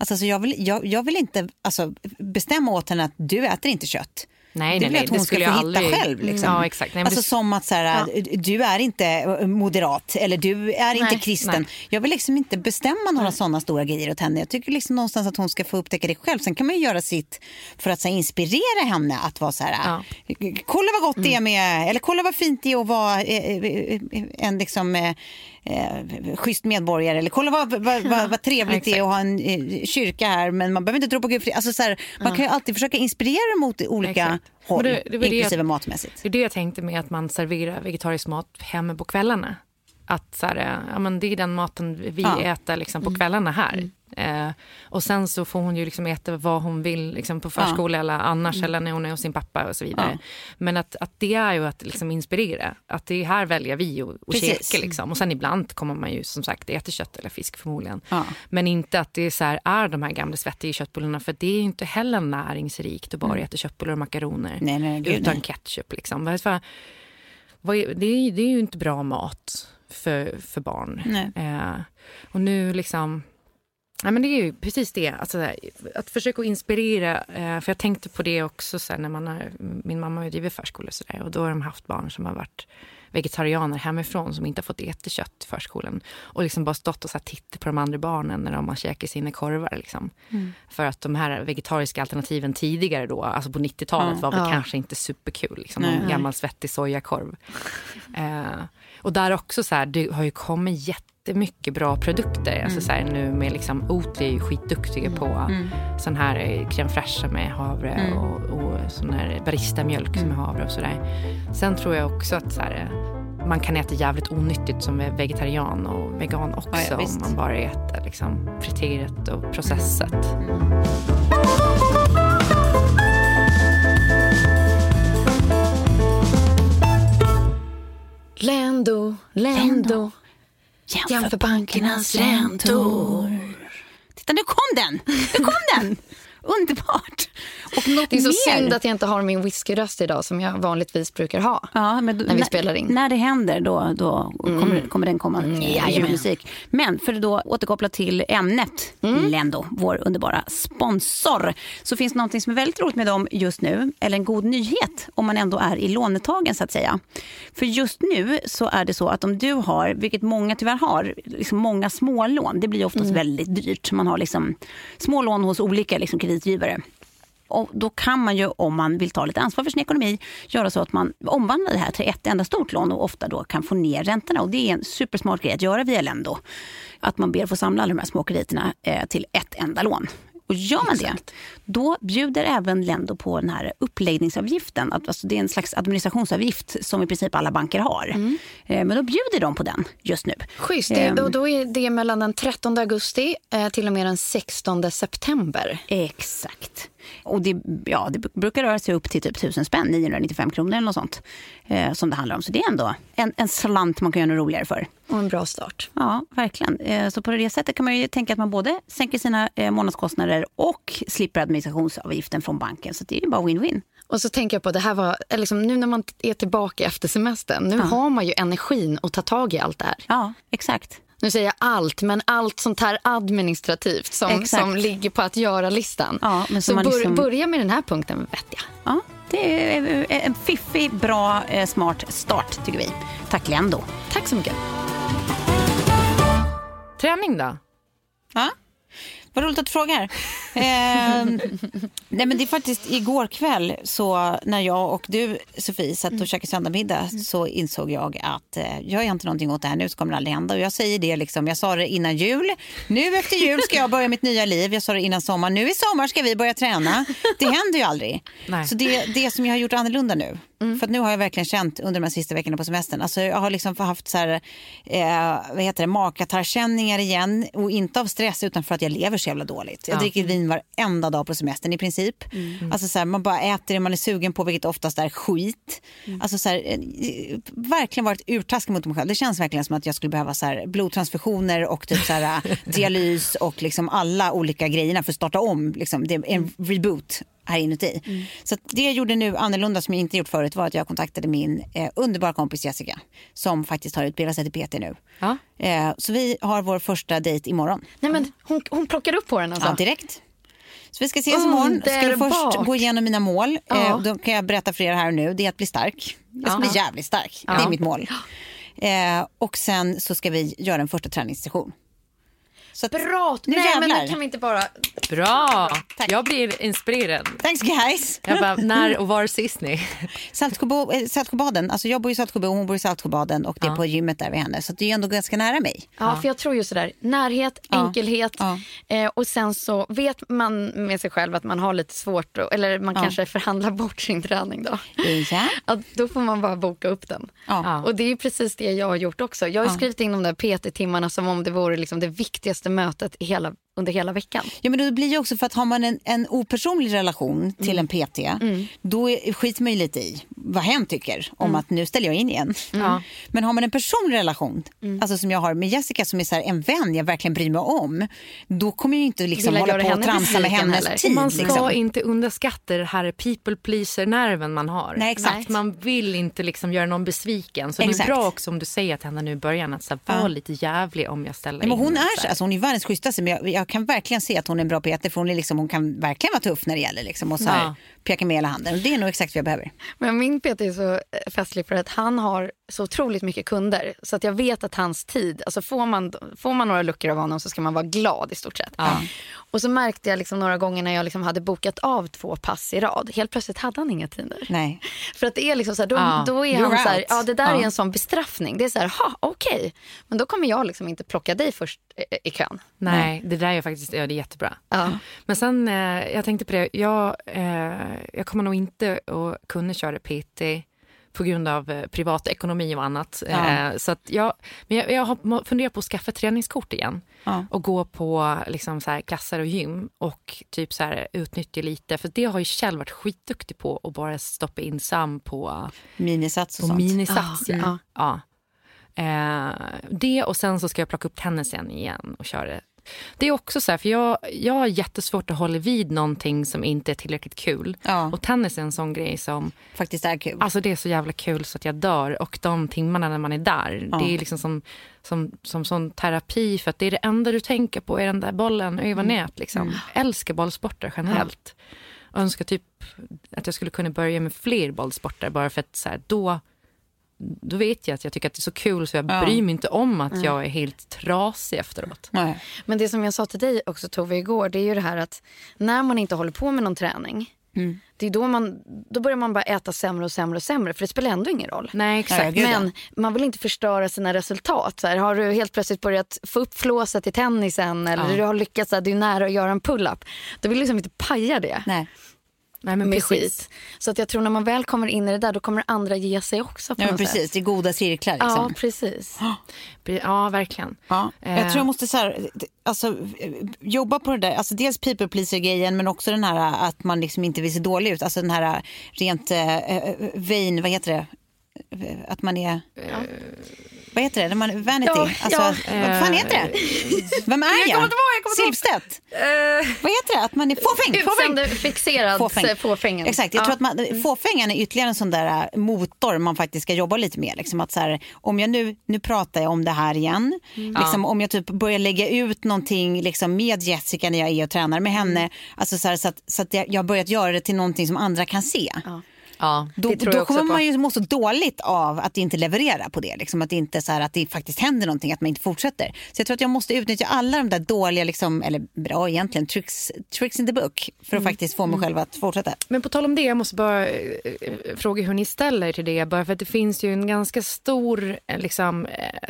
Alltså, alltså jag, vill, jag, jag vill inte alltså, bestämma åt henne att du äter inte kött. Nej, det nej, vill nej, att hon ska få skulle hitta aldrig- själv. Liksom. Ja, exakt. Nej, alltså det- som att så här, du är inte eh, moderat eller du är inte Nej, kristen. nej. Jag vill liksom inte bestämma några sådana stora grejer åt henne. Jag tycker liksom någonstans att hon ska få upptäcka det själv. Sen kan man ju göra sitt för att så här, inspirera henne att vara så här, kolla vad gott det är med, eller kolla vad fint det är att vara eh, eh, en liksom eh, eh, schysst medborgare eller kolla vad, vad, vad, vad trevligt det är att ha en eh, kyrka här men man behöver inte tro på Gud. det. Alltså, så här, man kan ju alltid försöka inspirera mot olika Exakt. håll, det- det det inklusive jag- matmässigt. Det är det jag tänkte med att man serverar vegetarisk mat hemma på kvällarna. Att så här, ja, men det är den maten vi Ja. Mm. äter liksom, på kvällarna här. Eh, och sen så får hon ju liksom äta vad hon vill liksom, på förskola eller annars Mm. eller när hon är hos sin pappa och så vidare. Men att, att det är ju att liksom inspirera. Att det här väljer vi att Precis. käka. Liksom. Och sen ibland kommer man ju som sagt äta kött eller fisk förmodligen. Ja. Men inte att det är, så här, är de här gamla svettiga köttbullarna. För det är ju inte heller näringsrikt att bara äta köttbullar och makaroner Mm. Nej, nej, gud, utan nej. ketchup. Liksom. Vad- vad är- Det är, det är ju inte bra mat för, för barn. Nej. Eh, och nu liksom... Ja, men det är ju precis det. Alltså, att försöka inspirera. Eh, för jag tänkte på det också så här, när man har, min mamma har drivit förskola så där, och då har de haft barn som har varit vegetarianer hemifrån som inte har fått äta kött i förskolan. Och liksom bara stått och så här tittat på de andra barnen när de har käkat sina korvar. Liksom. För att de här vegetariska alternativen tidigare då, alltså på 90-talet var väl Ja. kanske inte superkul. Liksom, Nej. en gammal svettig sojakorv. Eh, och där också så här, det har ju kommit jättemycket bra produkter. Alltså så här, nu med liksom, Oatly är ju skitduktiga på sån här eh, crème fraîche med havre och, och sån här baristamjölk som är havre och sådär. Sen tror jag också att så här, eh, man kan äta jävligt onyttigt som är vegetarian och vegan också Ja, ja, om man bara äter liksom, friterat och processat. Lendo, Lendo, jämför bankernas räntor. Titta, nu kom den! Nu kom den! Underbart! Och något Det är så mer. synd att jag inte har min whiskyröst idag som jag vanligtvis brukar ha. Ja, men då, när vi spelar in. När det händer då, då kommer, kommer den komma mm, julmusik. Men för att då återkoppla till ämnet Lendo, vår underbara sponsor, så finns det någonting som är väldigt roligt med dem just nu, eller en god nyhet om man ändå är i lånetagen så att säga. För just nu så är det så att om du har, vilket många tyvärr har, liksom många smålån, det blir oftast väldigt dyrt. Man har liksom smålån hos olika liksom kreditgivare. Och då kan man ju, om man vill ta lite ansvar för sin ekonomi, göra så att man omvandlar det här till ett enda stort lån och ofta då kan få ner räntorna. Och det är en supersmart grej att göra via Lendo. Att man ber få samla alla de här små krediterna eh, till ett enda lån. Och gör man det, då bjuder även Lendo på den här uppläggningsavgiften. Alltså det är en slags administrationsavgift som i princip alla banker har. Eh, Men då bjuder de på den just nu. Schysst. Det, Ehm, och då är det mellan den 13 augusti eh, till och med den 16 september. Exakt. Och det, ja, det brukar röra sig upp till typ 1000 spänn, 995 kronor eller något sånt. Eh, som det handlar om. Så det är ändå en, en slant man kan göra något roligare för. Och en bra start. Ja, verkligen. Eh, så på det sättet kan man ju tänka att man både sänker sina eh, månadskostnader och slipper administrationsavgiften från banken. Så det är bara win-win. Och så tänker jag på det här var, liksom, nu när man är tillbaka efter semestern, nu har man ju energin att ta tag i allt det här. Ja, exakt. Nu säger jag allt, men allt sånt här administrativt som, Exakt. som ligger på att göra-listan. Ja, men så bör, liksom- börja med den här punkten, vet jag. Ja, det är en fiffig, bra, eh, smart start tycker vi. Tack Lendo. Tack så mycket. Träning då? Ja. Vad roligt att du frågar. Ehm, nej men det är faktiskt igår kväll så när jag och du Sofie satt och käkade söndagsmiddag så insåg jag att eh, gör jag inte någonting åt det här nu så kommer det aldrig hända. Och jag säger det liksom, jag sa det innan jul. Nu efter jul ska jag börja mitt nya liv. Jag sa det innan sommar. Nu i sommar ska vi börja träna. Det händer ju aldrig. Nej. Så det, det som jag har gjort annorlunda nu. För att nu har jag verkligen känt under de här sista veckorna på semestern. Alltså jag har liksom haft så här, eh, vad heter det, magkatarrkänningar igen. Och inte av stress utan för att jag lever så jävla dåligt. Jag dricker vin varenda dag på semestern i princip. Alltså så här, man bara äter det man är sugen på vilket oftast är skit. Alltså så här, eh, verkligen varit urtaskig mot mig själv. Det känns verkligen som att jag skulle behöva så här, blodtransfusioner och typ så här, dialys och liksom alla olika grejerna för att starta om. Liksom. Det är en reboot här inuti. Så att det jag gjorde nu annorlunda som jag inte gjort förut var att jag kontaktade min eh, underbara kompis Jessica som faktiskt har utbildat sig till PT nu. Ja. Eh, så vi har vår första dejt imorgon. Nej, men hon, hon plockar upp på den alltså. Ja, direkt. Så vi ska ses imorgon. Ska du först gå igenom mina mål. Ja. Eh, då kan jag berätta för er här nu. Det är att bli stark. Jag ska Ja. bli jävligt stark. Det är mitt mål. Eh, och sen så ska vi göra en första träningssession. Så att, Bra! Nu Nej, men jävlar. nu kan vi inte bara... Bra! Tack. Jag blir inspirerad. Thanks guys! Jag bara, när och var ses ni? Saltsjöbo, eh, Saltsjöbaden, alltså jag bor i Saltsjöbo och hon bor i Saltsjöbaden och det är Ja. på gymmet där vid henne. Så det är ändå ganska nära mig. Ja, för jag tror ju sådär, närhet, enkelhet Ja. Eh, och sen så vet man med sig själv att man har lite svårt, eller man kanske förhandlar bort sin träning då. Ja. Att då får man bara boka upp den. Ja. Och det är ju precis det jag har gjort också. Jag har skrivit in de där PT-timmarna som om det vore liksom det viktigaste mötet i hela, under hela veckan. Ja, men det blir ju också för att har man en, en opersonlig relation till en PT, då är, skiter man ju lite i vad hen tycker om att nu ställer jag in igen. Men har man en personlig relation, alltså som jag har med Jessica som är så här, en vän jag verkligen bryr mig om, då kommer jag ju inte liksom hålla på och henne tramsa med hennes heller. tid. Man ska liksom. inte underskatta det här people pleaser-nerven man har. Nej, exakt. Att man vill inte liksom göra någon besviken. Så Exakt. det är bra också om du säger till henne nu i början att så här, var lite jävlig om jag ställer Nej, men in hon mig, är alltså hon är världens schysstaste men jag, jag kan verkligen se att hon är en bra peter, för hon, är liksom, hon kan verkligen vara tuff när det gäller liksom, och så här, Ja peka med hela handen. Och det är nog exakt vad jag behöver. Men min PT är så eh, festlig för att han har så otroligt mycket kunder. Så att jag vet att hans tid, alltså får man, får man några luckor av honom så ska man vara glad i stort sett. Och så märkte jag liksom några gånger när jag liksom hade bokat av två pass i rad. Helt plötsligt hade han inga tider. Nej. För att det är liksom så här, då, Ja, då är you're han så här, ja det där är en sån bestraffning. Det är så här, ha okej. Men då kommer jag liksom inte plocka dig först i, i kön. Nej, det där är faktiskt ja, det är jättebra. Ja. Men sen, eh, jag tänkte på det, jag, eh, jag kommer nog inte att kunna köra PT på grund av eh, privatekonomi och annat. Eh, så jag, men jag, jag har funderat på att skaffa träningskort igen Ja. och gå på liksom, så här, klasser och gym och typ så här, utnyttja lite. För det har ju Kjell varit skitduktig på att bara stoppa in Sam på, Minisats och på sånt. minisats. Ja, Ja. ja. Eh, det och sen så ska jag plocka upp tennisen igen och köra det. Är också så här, för jag, jag har jättesvårt att hålla vid någonting som inte är tillräckligt kul. Ja. Och tennis är en sån grej som, Faktiskt är kul. alltså det är så jävla kul så att jag dör. Och de timmarna när man är där, det är liksom som, som, som sån terapi för att det är det enda du tänker på är den där bollen, öva nät liksom. Älskar bollsporter generellt. Och önskar typ att jag skulle kunna börja med fler bollsporter bara för att så här, då då vet jag att jag tycker att det är så kul så jag bryr mig inte om att jag är helt trasig efteråt. Nej. Men det som jag sa till dig också Tove igår, det är ju det här att när man inte håller på med någon träning Det är då, man, då börjar man bara äta sämre och sämre och sämre för det spelar ändå ingen roll. Nej, exakt. Ja, ja. Men man vill inte förstöra sina resultat. Så här, har du helt plötsligt börjat få upp flåset i tennisen eller du har lyckats, så här, du är nära att göra en pull-up. Då vill du liksom inte paja det Nej. Nej, men med precis. skit. Så att jag tror när man väl kommer in i det där då kommer andra ge sig också på Ja, något precis. sätt. Är goda cirklar. Liksom. Ja, precis. Ja, verkligen. Ja, jag Eh. tror jag måste så här, alltså, eh, jobba på det där. Alltså, dels people pleaser-grejen men också den här att man liksom inte vill se dålig ut. Alltså den här rent eh, eh, vain, vad heter det? Eh, Att man är... Vad heter det? När man, vanity? Ja, alltså, ja. Vad fan heter det? Vem är jag? jag kommer ihåg. Silvstedt? Vad heter det? Att man är fåfäng? fåfäng. Utseendefixerad Fåfäng. fåfängen. Exakt, jag Ja. tror att man, fåfängan är ytterligare en sån där motor man faktiskt ska jobba lite med. Liksom att så här, om jag nu, nu pratar jag om det här igen. Liksom, Om jag typ börjar lägga ut någonting liksom, med Jessica när jag är och tränar med henne. Alltså så, här, så att, så att jag, jag har börjat göra det till någonting som andra kan se. Ja. Då, tror då också kommer på. man ju må så dåligt av att inte leverera på det. Liksom, att, det inte, så här, att det faktiskt händer någonting, att man inte fortsätter. Så jag tror att jag måste utnyttja alla de där dåliga, liksom, eller bra egentligen, tricks, tricks in the book. För att faktiskt få mig själv att fortsätta. Men på tal om det, jag måste bara eh, eh, fråga hur ni ställer er till det. Bara för att det finns ju en ganska stor eh, liksom,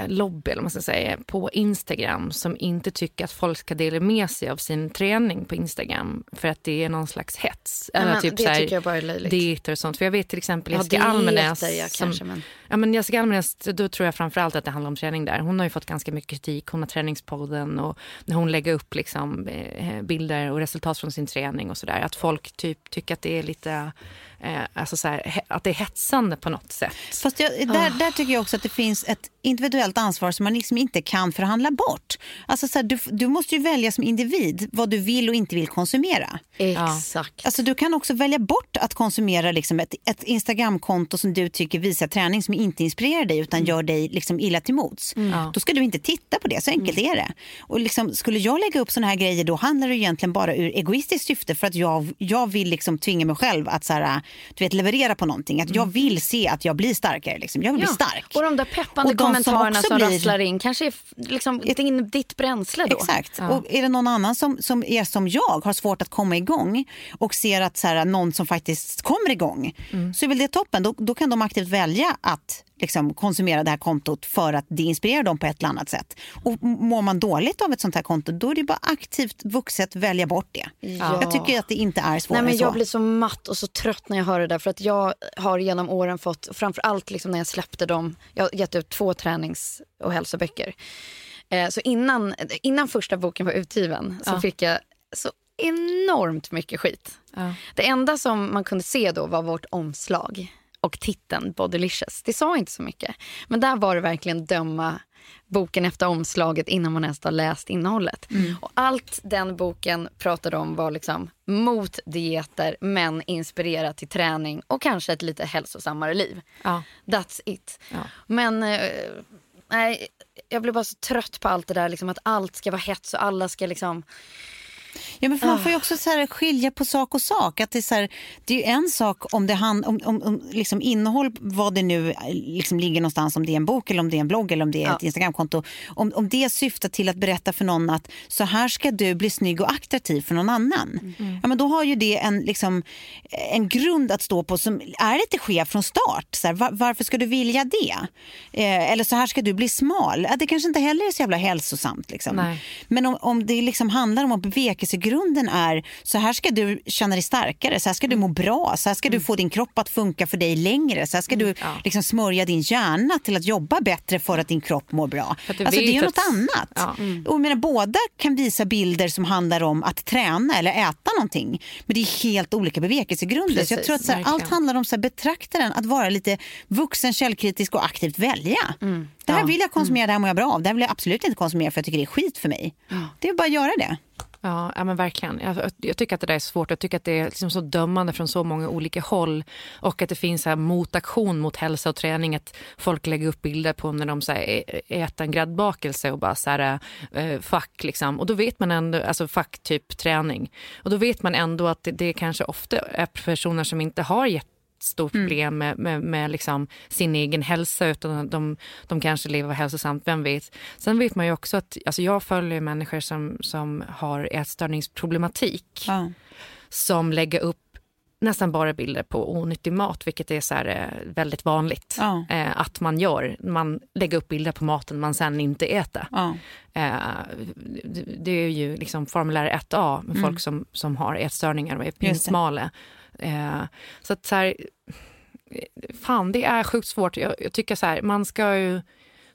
lobby eller man ska säga, på Instagram som inte tycker att folk ska dela med sig av sin träning på Instagram för att det är någon slags hets. Ja, Eller men typ det så här tycker jag bara är löjligt. Dieter och sånt. För jag vet till exempel Jessica Almenäs. ja, kanske, men- ja, men Jessica Almenäs, då tror jag framförallt att det handlar om träning där. Hon har ju fått ganska mycket kritik. Hon har träningspodden och när hon lägger upp liksom, eh, bilder och resultat från sin träning och sådär. Att folk typ tycker att det är lite, eh, alltså så här, att det är hetsande på något sätt. Fast jag, där, där tycker jag också att det finns ett individuellt ansvar som man liksom inte kan förhandla bort. Alltså så här, du, du måste ju välja som individ vad du vill och inte vill konsumera. Exakt. Alltså, du kan också välja bort att konsumera liksom ett, ett Instagramkonto som du tycker visar träning som inte inspirerar dig utan gör dig liksom illa till mods. Då ska du inte titta på det, så enkelt är det. Och liksom, skulle jag lägga upp såna här grejer då handlar det egentligen bara ur egoistiskt syfte för att jag, jag vill liksom tvinga mig själv att så här, du vet, leverera på någonting. Att jag vill se att jag blir starkare. Liksom. Jag vill bli stark. Och de där peppande Och de som kommentarerna också som, blir- rasslar in kanske är liksom din, ditt bränsle då. Exakt. Och är det någon annan som, som är som jag, har svårt att komma igång och ser att så här, någon som faktiskt kommer igång, så är väl det toppen. Då, då kan de aktivt välja att liksom, konsumera det här kontot för att det inspirerar dem på ett eller annat sätt. Och mår man dåligt av ett sånt här konto, då är det bara aktivt vuxet välja bort det. Jag tycker att det inte är svårare Nej, men än så. jag blir så matt och så trött när jag hör det där. För att jag har genom åren fått, framför allt liksom när jag släppte dem, jag har gett ut två tränings och hälsoböcker. Eh, så innan, innan första boken var utgiven så fick jag så enormt mycket skit. Det enda som man kunde se då var vårt omslag och titeln Bodylicious. Det sa inte så mycket. Men där var det verkligen döma boken efter omslaget innan man ens har läst innehållet. Och allt den boken pratade om var liksom mot dieter men inspirerat till träning och kanske ett lite hälsosammare liv. Ja. That's it. Men eh, nej, jag blir bara så trött på allt det där liksom att allt ska vara hets och alla ska liksom Ja, men för man får ju också så här skilja på sak och sak. Att det, är så här, det är ju en sak om det hand, om, om, om liksom innehåll, vad det nu liksom ligger någonstans, om det är en bok eller om det är en blogg eller om det är ett Instagramkonto. Om, om det syftar till att berätta för någon att så här ska du bli snygg och attraktiv för någon annan. Ja, men då har ju det en, liksom, en grund att stå på som är lite skev från start. Så här, var, varför ska du vilja det? Eh, eller så här ska du bli smal. Ja, det kanske inte heller är så jävla hälsosamt. Liksom. Men om, om det liksom handlar om att bevekelsegrunden är så här ska du känna dig starkare, så här ska du må bra, så här ska du få din kropp att funka för dig längre, så här ska du liksom smörja din hjärna till att jobba bättre för att din kropp mår bra. Alltså, det är något att- annat. Ja. Och jag menar, båda kan visa bilder som handlar om att träna eller äta någonting. Men det är helt olika bevekelsegrunder. så jag Precis, tror att här, allt handlar om så här, betraktaren, att vara lite vuxen, källkritisk och aktivt välja. Mm. Det här vill jag konsumera, det här mår jag bra av. Det här vill jag absolut inte konsumera för jag tycker det är skit för mig. Det är bara att göra det. Ja, ja men verkligen. Jag, jag tycker att det där är svårt. Jag tycker att det är liksom så dömande från så många olika håll. Och att det finns så här motaktion mot hälsa och träning. Att folk lägger upp bilder på när de så här äter en gräddbakelse och bara så här, eh, fuck liksom. Och då vet man ändå, alltså fuck typ träning. Och då vet man ändå att det, det kanske ofta är personer som inte har jättestort problem med, med, med liksom sin egen hälsa utan de, de kanske lever hälsosamt, vem vet. Sen vet man ju också att alltså jag följer människor som, som har ätstörningsproblematik Ja. som lägger upp nästan bara bilder på onyttig mat, vilket är så här, eh, väldigt vanligt Ja. eh, att man gör. Man lägger upp bilder på maten man sen inte äter. Ja. Eh, det, är ju liksom formulär 1A med folk som, som har ätstörningar och är Mm. Pinsmala. Eh, så att så här, eh, fan det är sjukt svårt. Jag, jag tycker så här, man ska ju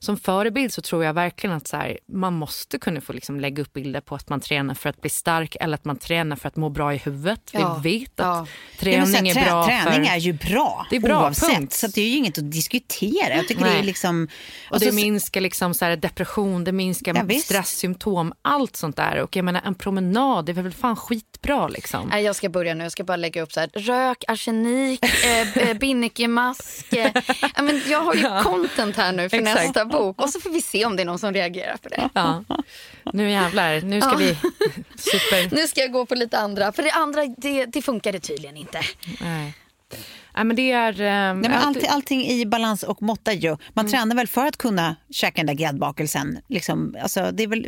som förebild så tror jag verkligen att så här, man måste kunna få liksom lägga upp bilder på att man tränar för att bli stark eller att man tränar för att må bra i huvudet. Ja. Vi vet att Ja. Så träning här, är bra Träning för... är ju bra, Det är bra, oavsett. punkt. Så det är ju inget att diskutera. Jag tycker det är liksom... Och det alltså, minskar liksom så här depression, det minskar Ja, stresssymptom, allt sånt där. Och jag menar en promenad, det är väl fan skitbra liksom. Nej, jag ska börja nu. Jag ska bara lägga upp så här, rök, arsenik, eh, eh, binnikemask. Eh. Ja, men jag har ju content här nu för Exakt. nästa bok. Och så får vi se om det är någon som reagerar på det. Ja. Nu jävlar, nu ska Ja. vi super... Nu ska jag gå på lite andra. För det andra, det, det funkade tydligen inte. Nej. Nej, men det är... ehm, Nej, men allting, allting i balans och måtta ju. Man tränar väl för att kunna käka den där gräddbakelsen. Liksom, alltså, det är väl...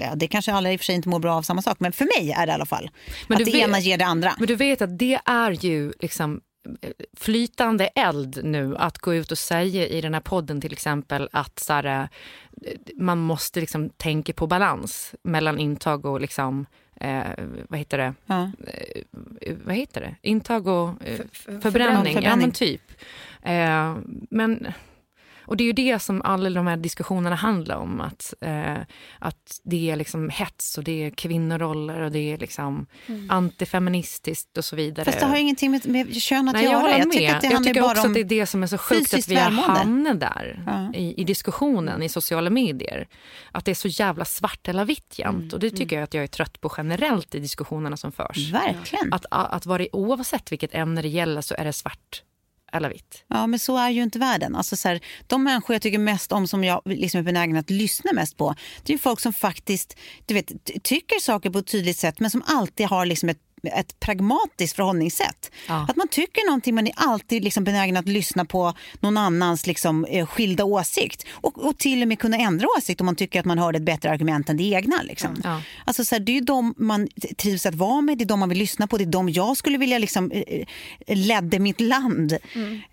Ja, det kanske alla i och för sig inte mår bra av samma sak, men för mig är det i alla fall. Men att du det vet- ena ger det andra. Men du vet att det är ju liksom flytande eld nu att gå ut och säga i den här podden till exempel att så här, eh, man måste liksom tänka på balans mellan intag och liksom eh, vad heter det? Ja. Eh, vad heter det? Intag och eh, förbränning. förbränning. Ja, men typ. Eh, men, och det är ju det som alla de här diskussionerna handlar om. Att, eh, att det är liksom hets och det är kvinnoroller och det är liksom antifeministiskt och så vidare. Fast det har ingenting med, med kön att Nej, jag göra. håller med. tycker att det jag tycker också att det är det som är så sjukt att vi har hamnat där Ja. i, i diskussionen i sociala medier. Att det är så jävla svart eller vitt jämt. Och det tycker jag att jag är trött på generellt i diskussionerna som förs. Verkligen. Att, att vara, oavsett vilket ämne det gäller så är det svart alla vitt. Ja, men så är ju inte världen. Alltså, så här, de människor jag tycker mest om, som jag liksom är benägen att lyssna mest på, det är ju folk som faktiskt du vet, tycker saker på ett tydligt sätt men som alltid har liksom ett ett pragmatiskt förhållningssätt. Ja. Att man tycker någonting men är alltid liksom benägen att lyssna på någon annans liksom, eh, skilda åsikt. Och, och till och med kunna ändra åsikt om man tycker att man hörde ett bättre argument än det egna. Liksom. Ja. Alltså, så här, det är ju de man trivs att vara med, det är de man vill lyssna på, det är de jag skulle vilja liksom, eh, eh, ledde mitt land.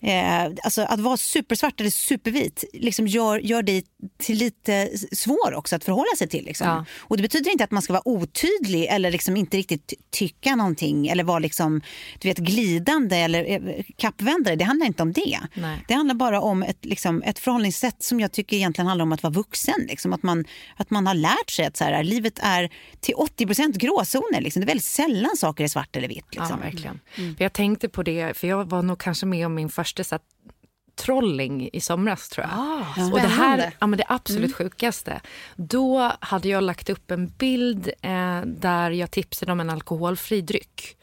Eh, alltså, att vara supersvart eller supervit liksom gör, gör dig till lite svår också att förhålla sig till. Liksom. Ja. Och det betyder inte att man ska vara otydlig eller liksom inte riktigt ty- tycka någonting eller vara liksom, du vet, glidande eller eh, kappvändare. Det handlar inte om det. Nej. Det handlar bara om ett, liksom, ett förhållningssätt som jag tycker egentligen handlar om att vara vuxen. Liksom. Att, man, att man har lärt sig att så här, livet är till 80% gråzoner. Liksom. Det är väldigt sällan saker är svart eller vitt. Liksom. Ja, verkligen. För jag tänkte på det, för jag var nog kanske med om min första så trolling i somras tror jag. Ah, och det här ja, men det absolut sjukaste. Då hade jag lagt upp en bild eh, där jag tipsade om en alkoholfri dryck.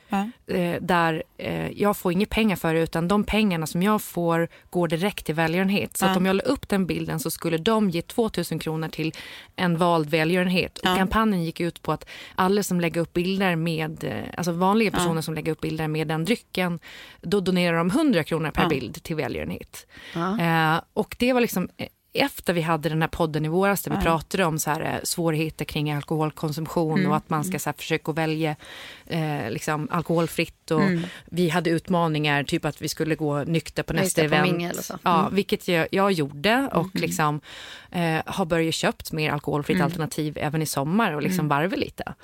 Eh, där eh, jag får inga pengar för det utan de pengarna som jag får går direkt till välgörenhet. Så att om jag la upp den bilden så skulle de ge 2000 kronor till en vald välgörenhet. Och kampanjen gick ut på att alla som lägger upp bilder med, eh, alltså vanliga personer som lägger upp bilder med den drycken, då donerar de 100 kronor per bild till välgörenhet. Eh, och det var liksom eh, efter vi hade den här podden i våras där vi pratade om så här, eh, svårigheter kring alkoholkonsumtion Mm. och att man ska så här, försöka välja eh, liksom, alkoholfritt. Och Mm. Vi hade utmaningar, typ att vi skulle gå nykter på just nästa på event. Ja, vilket jag, jag gjorde och Mm. liksom, eh, har börjat köpt mer alkoholfritt alternativ även i sommar och Mm. liksom varva lite.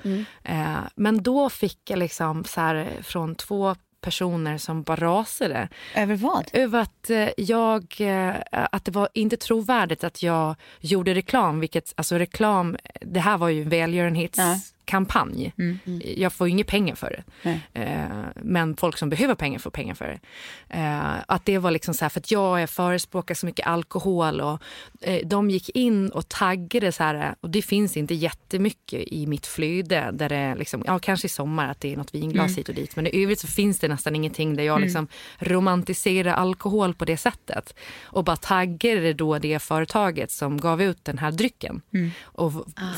Eh, men då fick jag liksom så här, från två personer som bara rasade Över vad? över att eh, jag, eh, att det var inte trovärdigt att jag gjorde reklam, vilket, alltså reklam, det här var ju en välgörenhetskampanj. Jag får ju inga pengar för det. Eh, men folk som behöver pengar får pengar för det. Eh, att det var liksom så här, för att jag förespråkar så mycket alkohol och eh, de gick in och taggade så här, och det finns inte jättemycket i mitt flöde där det liksom, ja kanske i sommar att det är något vinglas hit och dit, men i övrigt så finns det nästan ingenting där jag liksom romantiserar alkohol på det sättet. Och bara taggade då det företaget som gav ut den här drycken. Och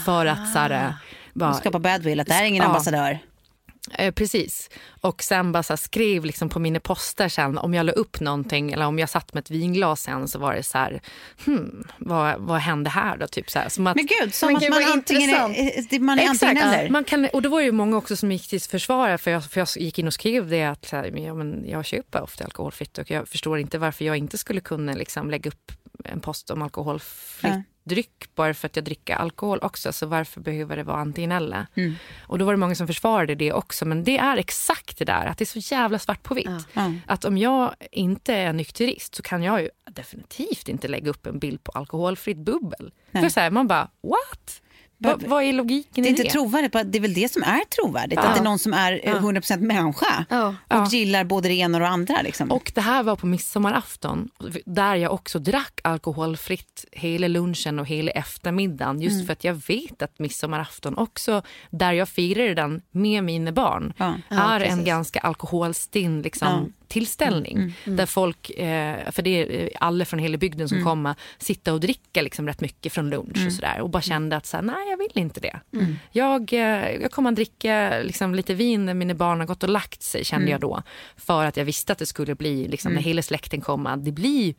för att så här, bara, skapa badwill, att det här är ingen Ja. ambassadör. Eh, precis. Och sen bara så här, skrev liksom på mina poster sen om jag la upp någonting eller om jag satt med ett vinglas sen så var det så här, hmm, vad, vad hände här då? Typ så här. Som att, Men gud, som Men att gud, man antingen är, man är antingen Exakt. eller. Man kan, och då var det ju många också som gick till försvar för jag, för jag gick in och skrev det att så här, men ja, men jag köper ofta alkoholfritt och jag förstår inte varför jag inte skulle kunna liksom lägga upp en post om alkoholfritt Ja. Dryck bara för att jag dricker alkohol också. Så varför behöver det vara antingen eller? Mm. Och då var det många som försvarade det också. Men det är exakt det där, att det är så jävla svart på vitt. Ja. Att om jag inte är nykterist så kan jag ju definitivt inte lägga upp en bild på alkoholfritt bubbel. För så här, man bara, what? Va, vad är logiken Det är i inte det? trovärdigt, bara- det är väl det som är trovärdigt. Ja. Att det är någon som är eh, 100% människa Ja. och Ja. gillar både det ena och det andra. Liksom. Och det här var på midsommarafton där jag också drack alkoholfritt hela lunchen och hela eftermiddagen. Just Mm. för att jag vet att midsommarafton också, där jag firade den med mina barn, är en precis. ganska alkoholstinn liksom, Ja. Mm. tillställning. Där folk, eh, för det är eh, alla från hela bygden som kommer, sitta och dricka liksom rätt mycket från lunch Mm. och sådär. Och bara kände att så här, nej jag vill inte det. Jag, eh, jag kommer att dricka liksom, lite vin när mina barn har gått och lagt sig kände jag då. För att jag visste att det skulle bli, liksom, när hela släkten kommer, det blir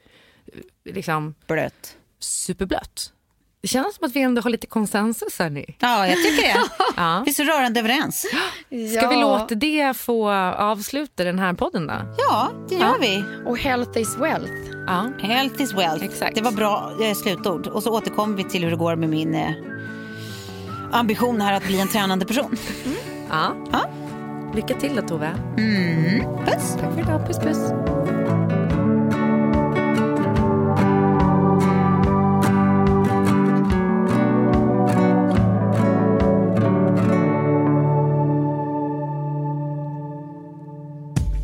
eh, liksom Blöt. superblött. Det känns som att vi ändå har lite konsensus här nu. Ja, jag tycker det. Ja. Vi är så rörande överens. Ska vi låta det få avsluta den här podden då? Ja, det gör vi. Och health is wealth. Ja. Health is wealth. Exakt. Det var bra eh, slutord. Och så återkommer vi till hur det går med min eh, ambition här att bli en tränande person. ja. Ja. Lycka till då Tove. Puss! Tack för idag. Puss puss.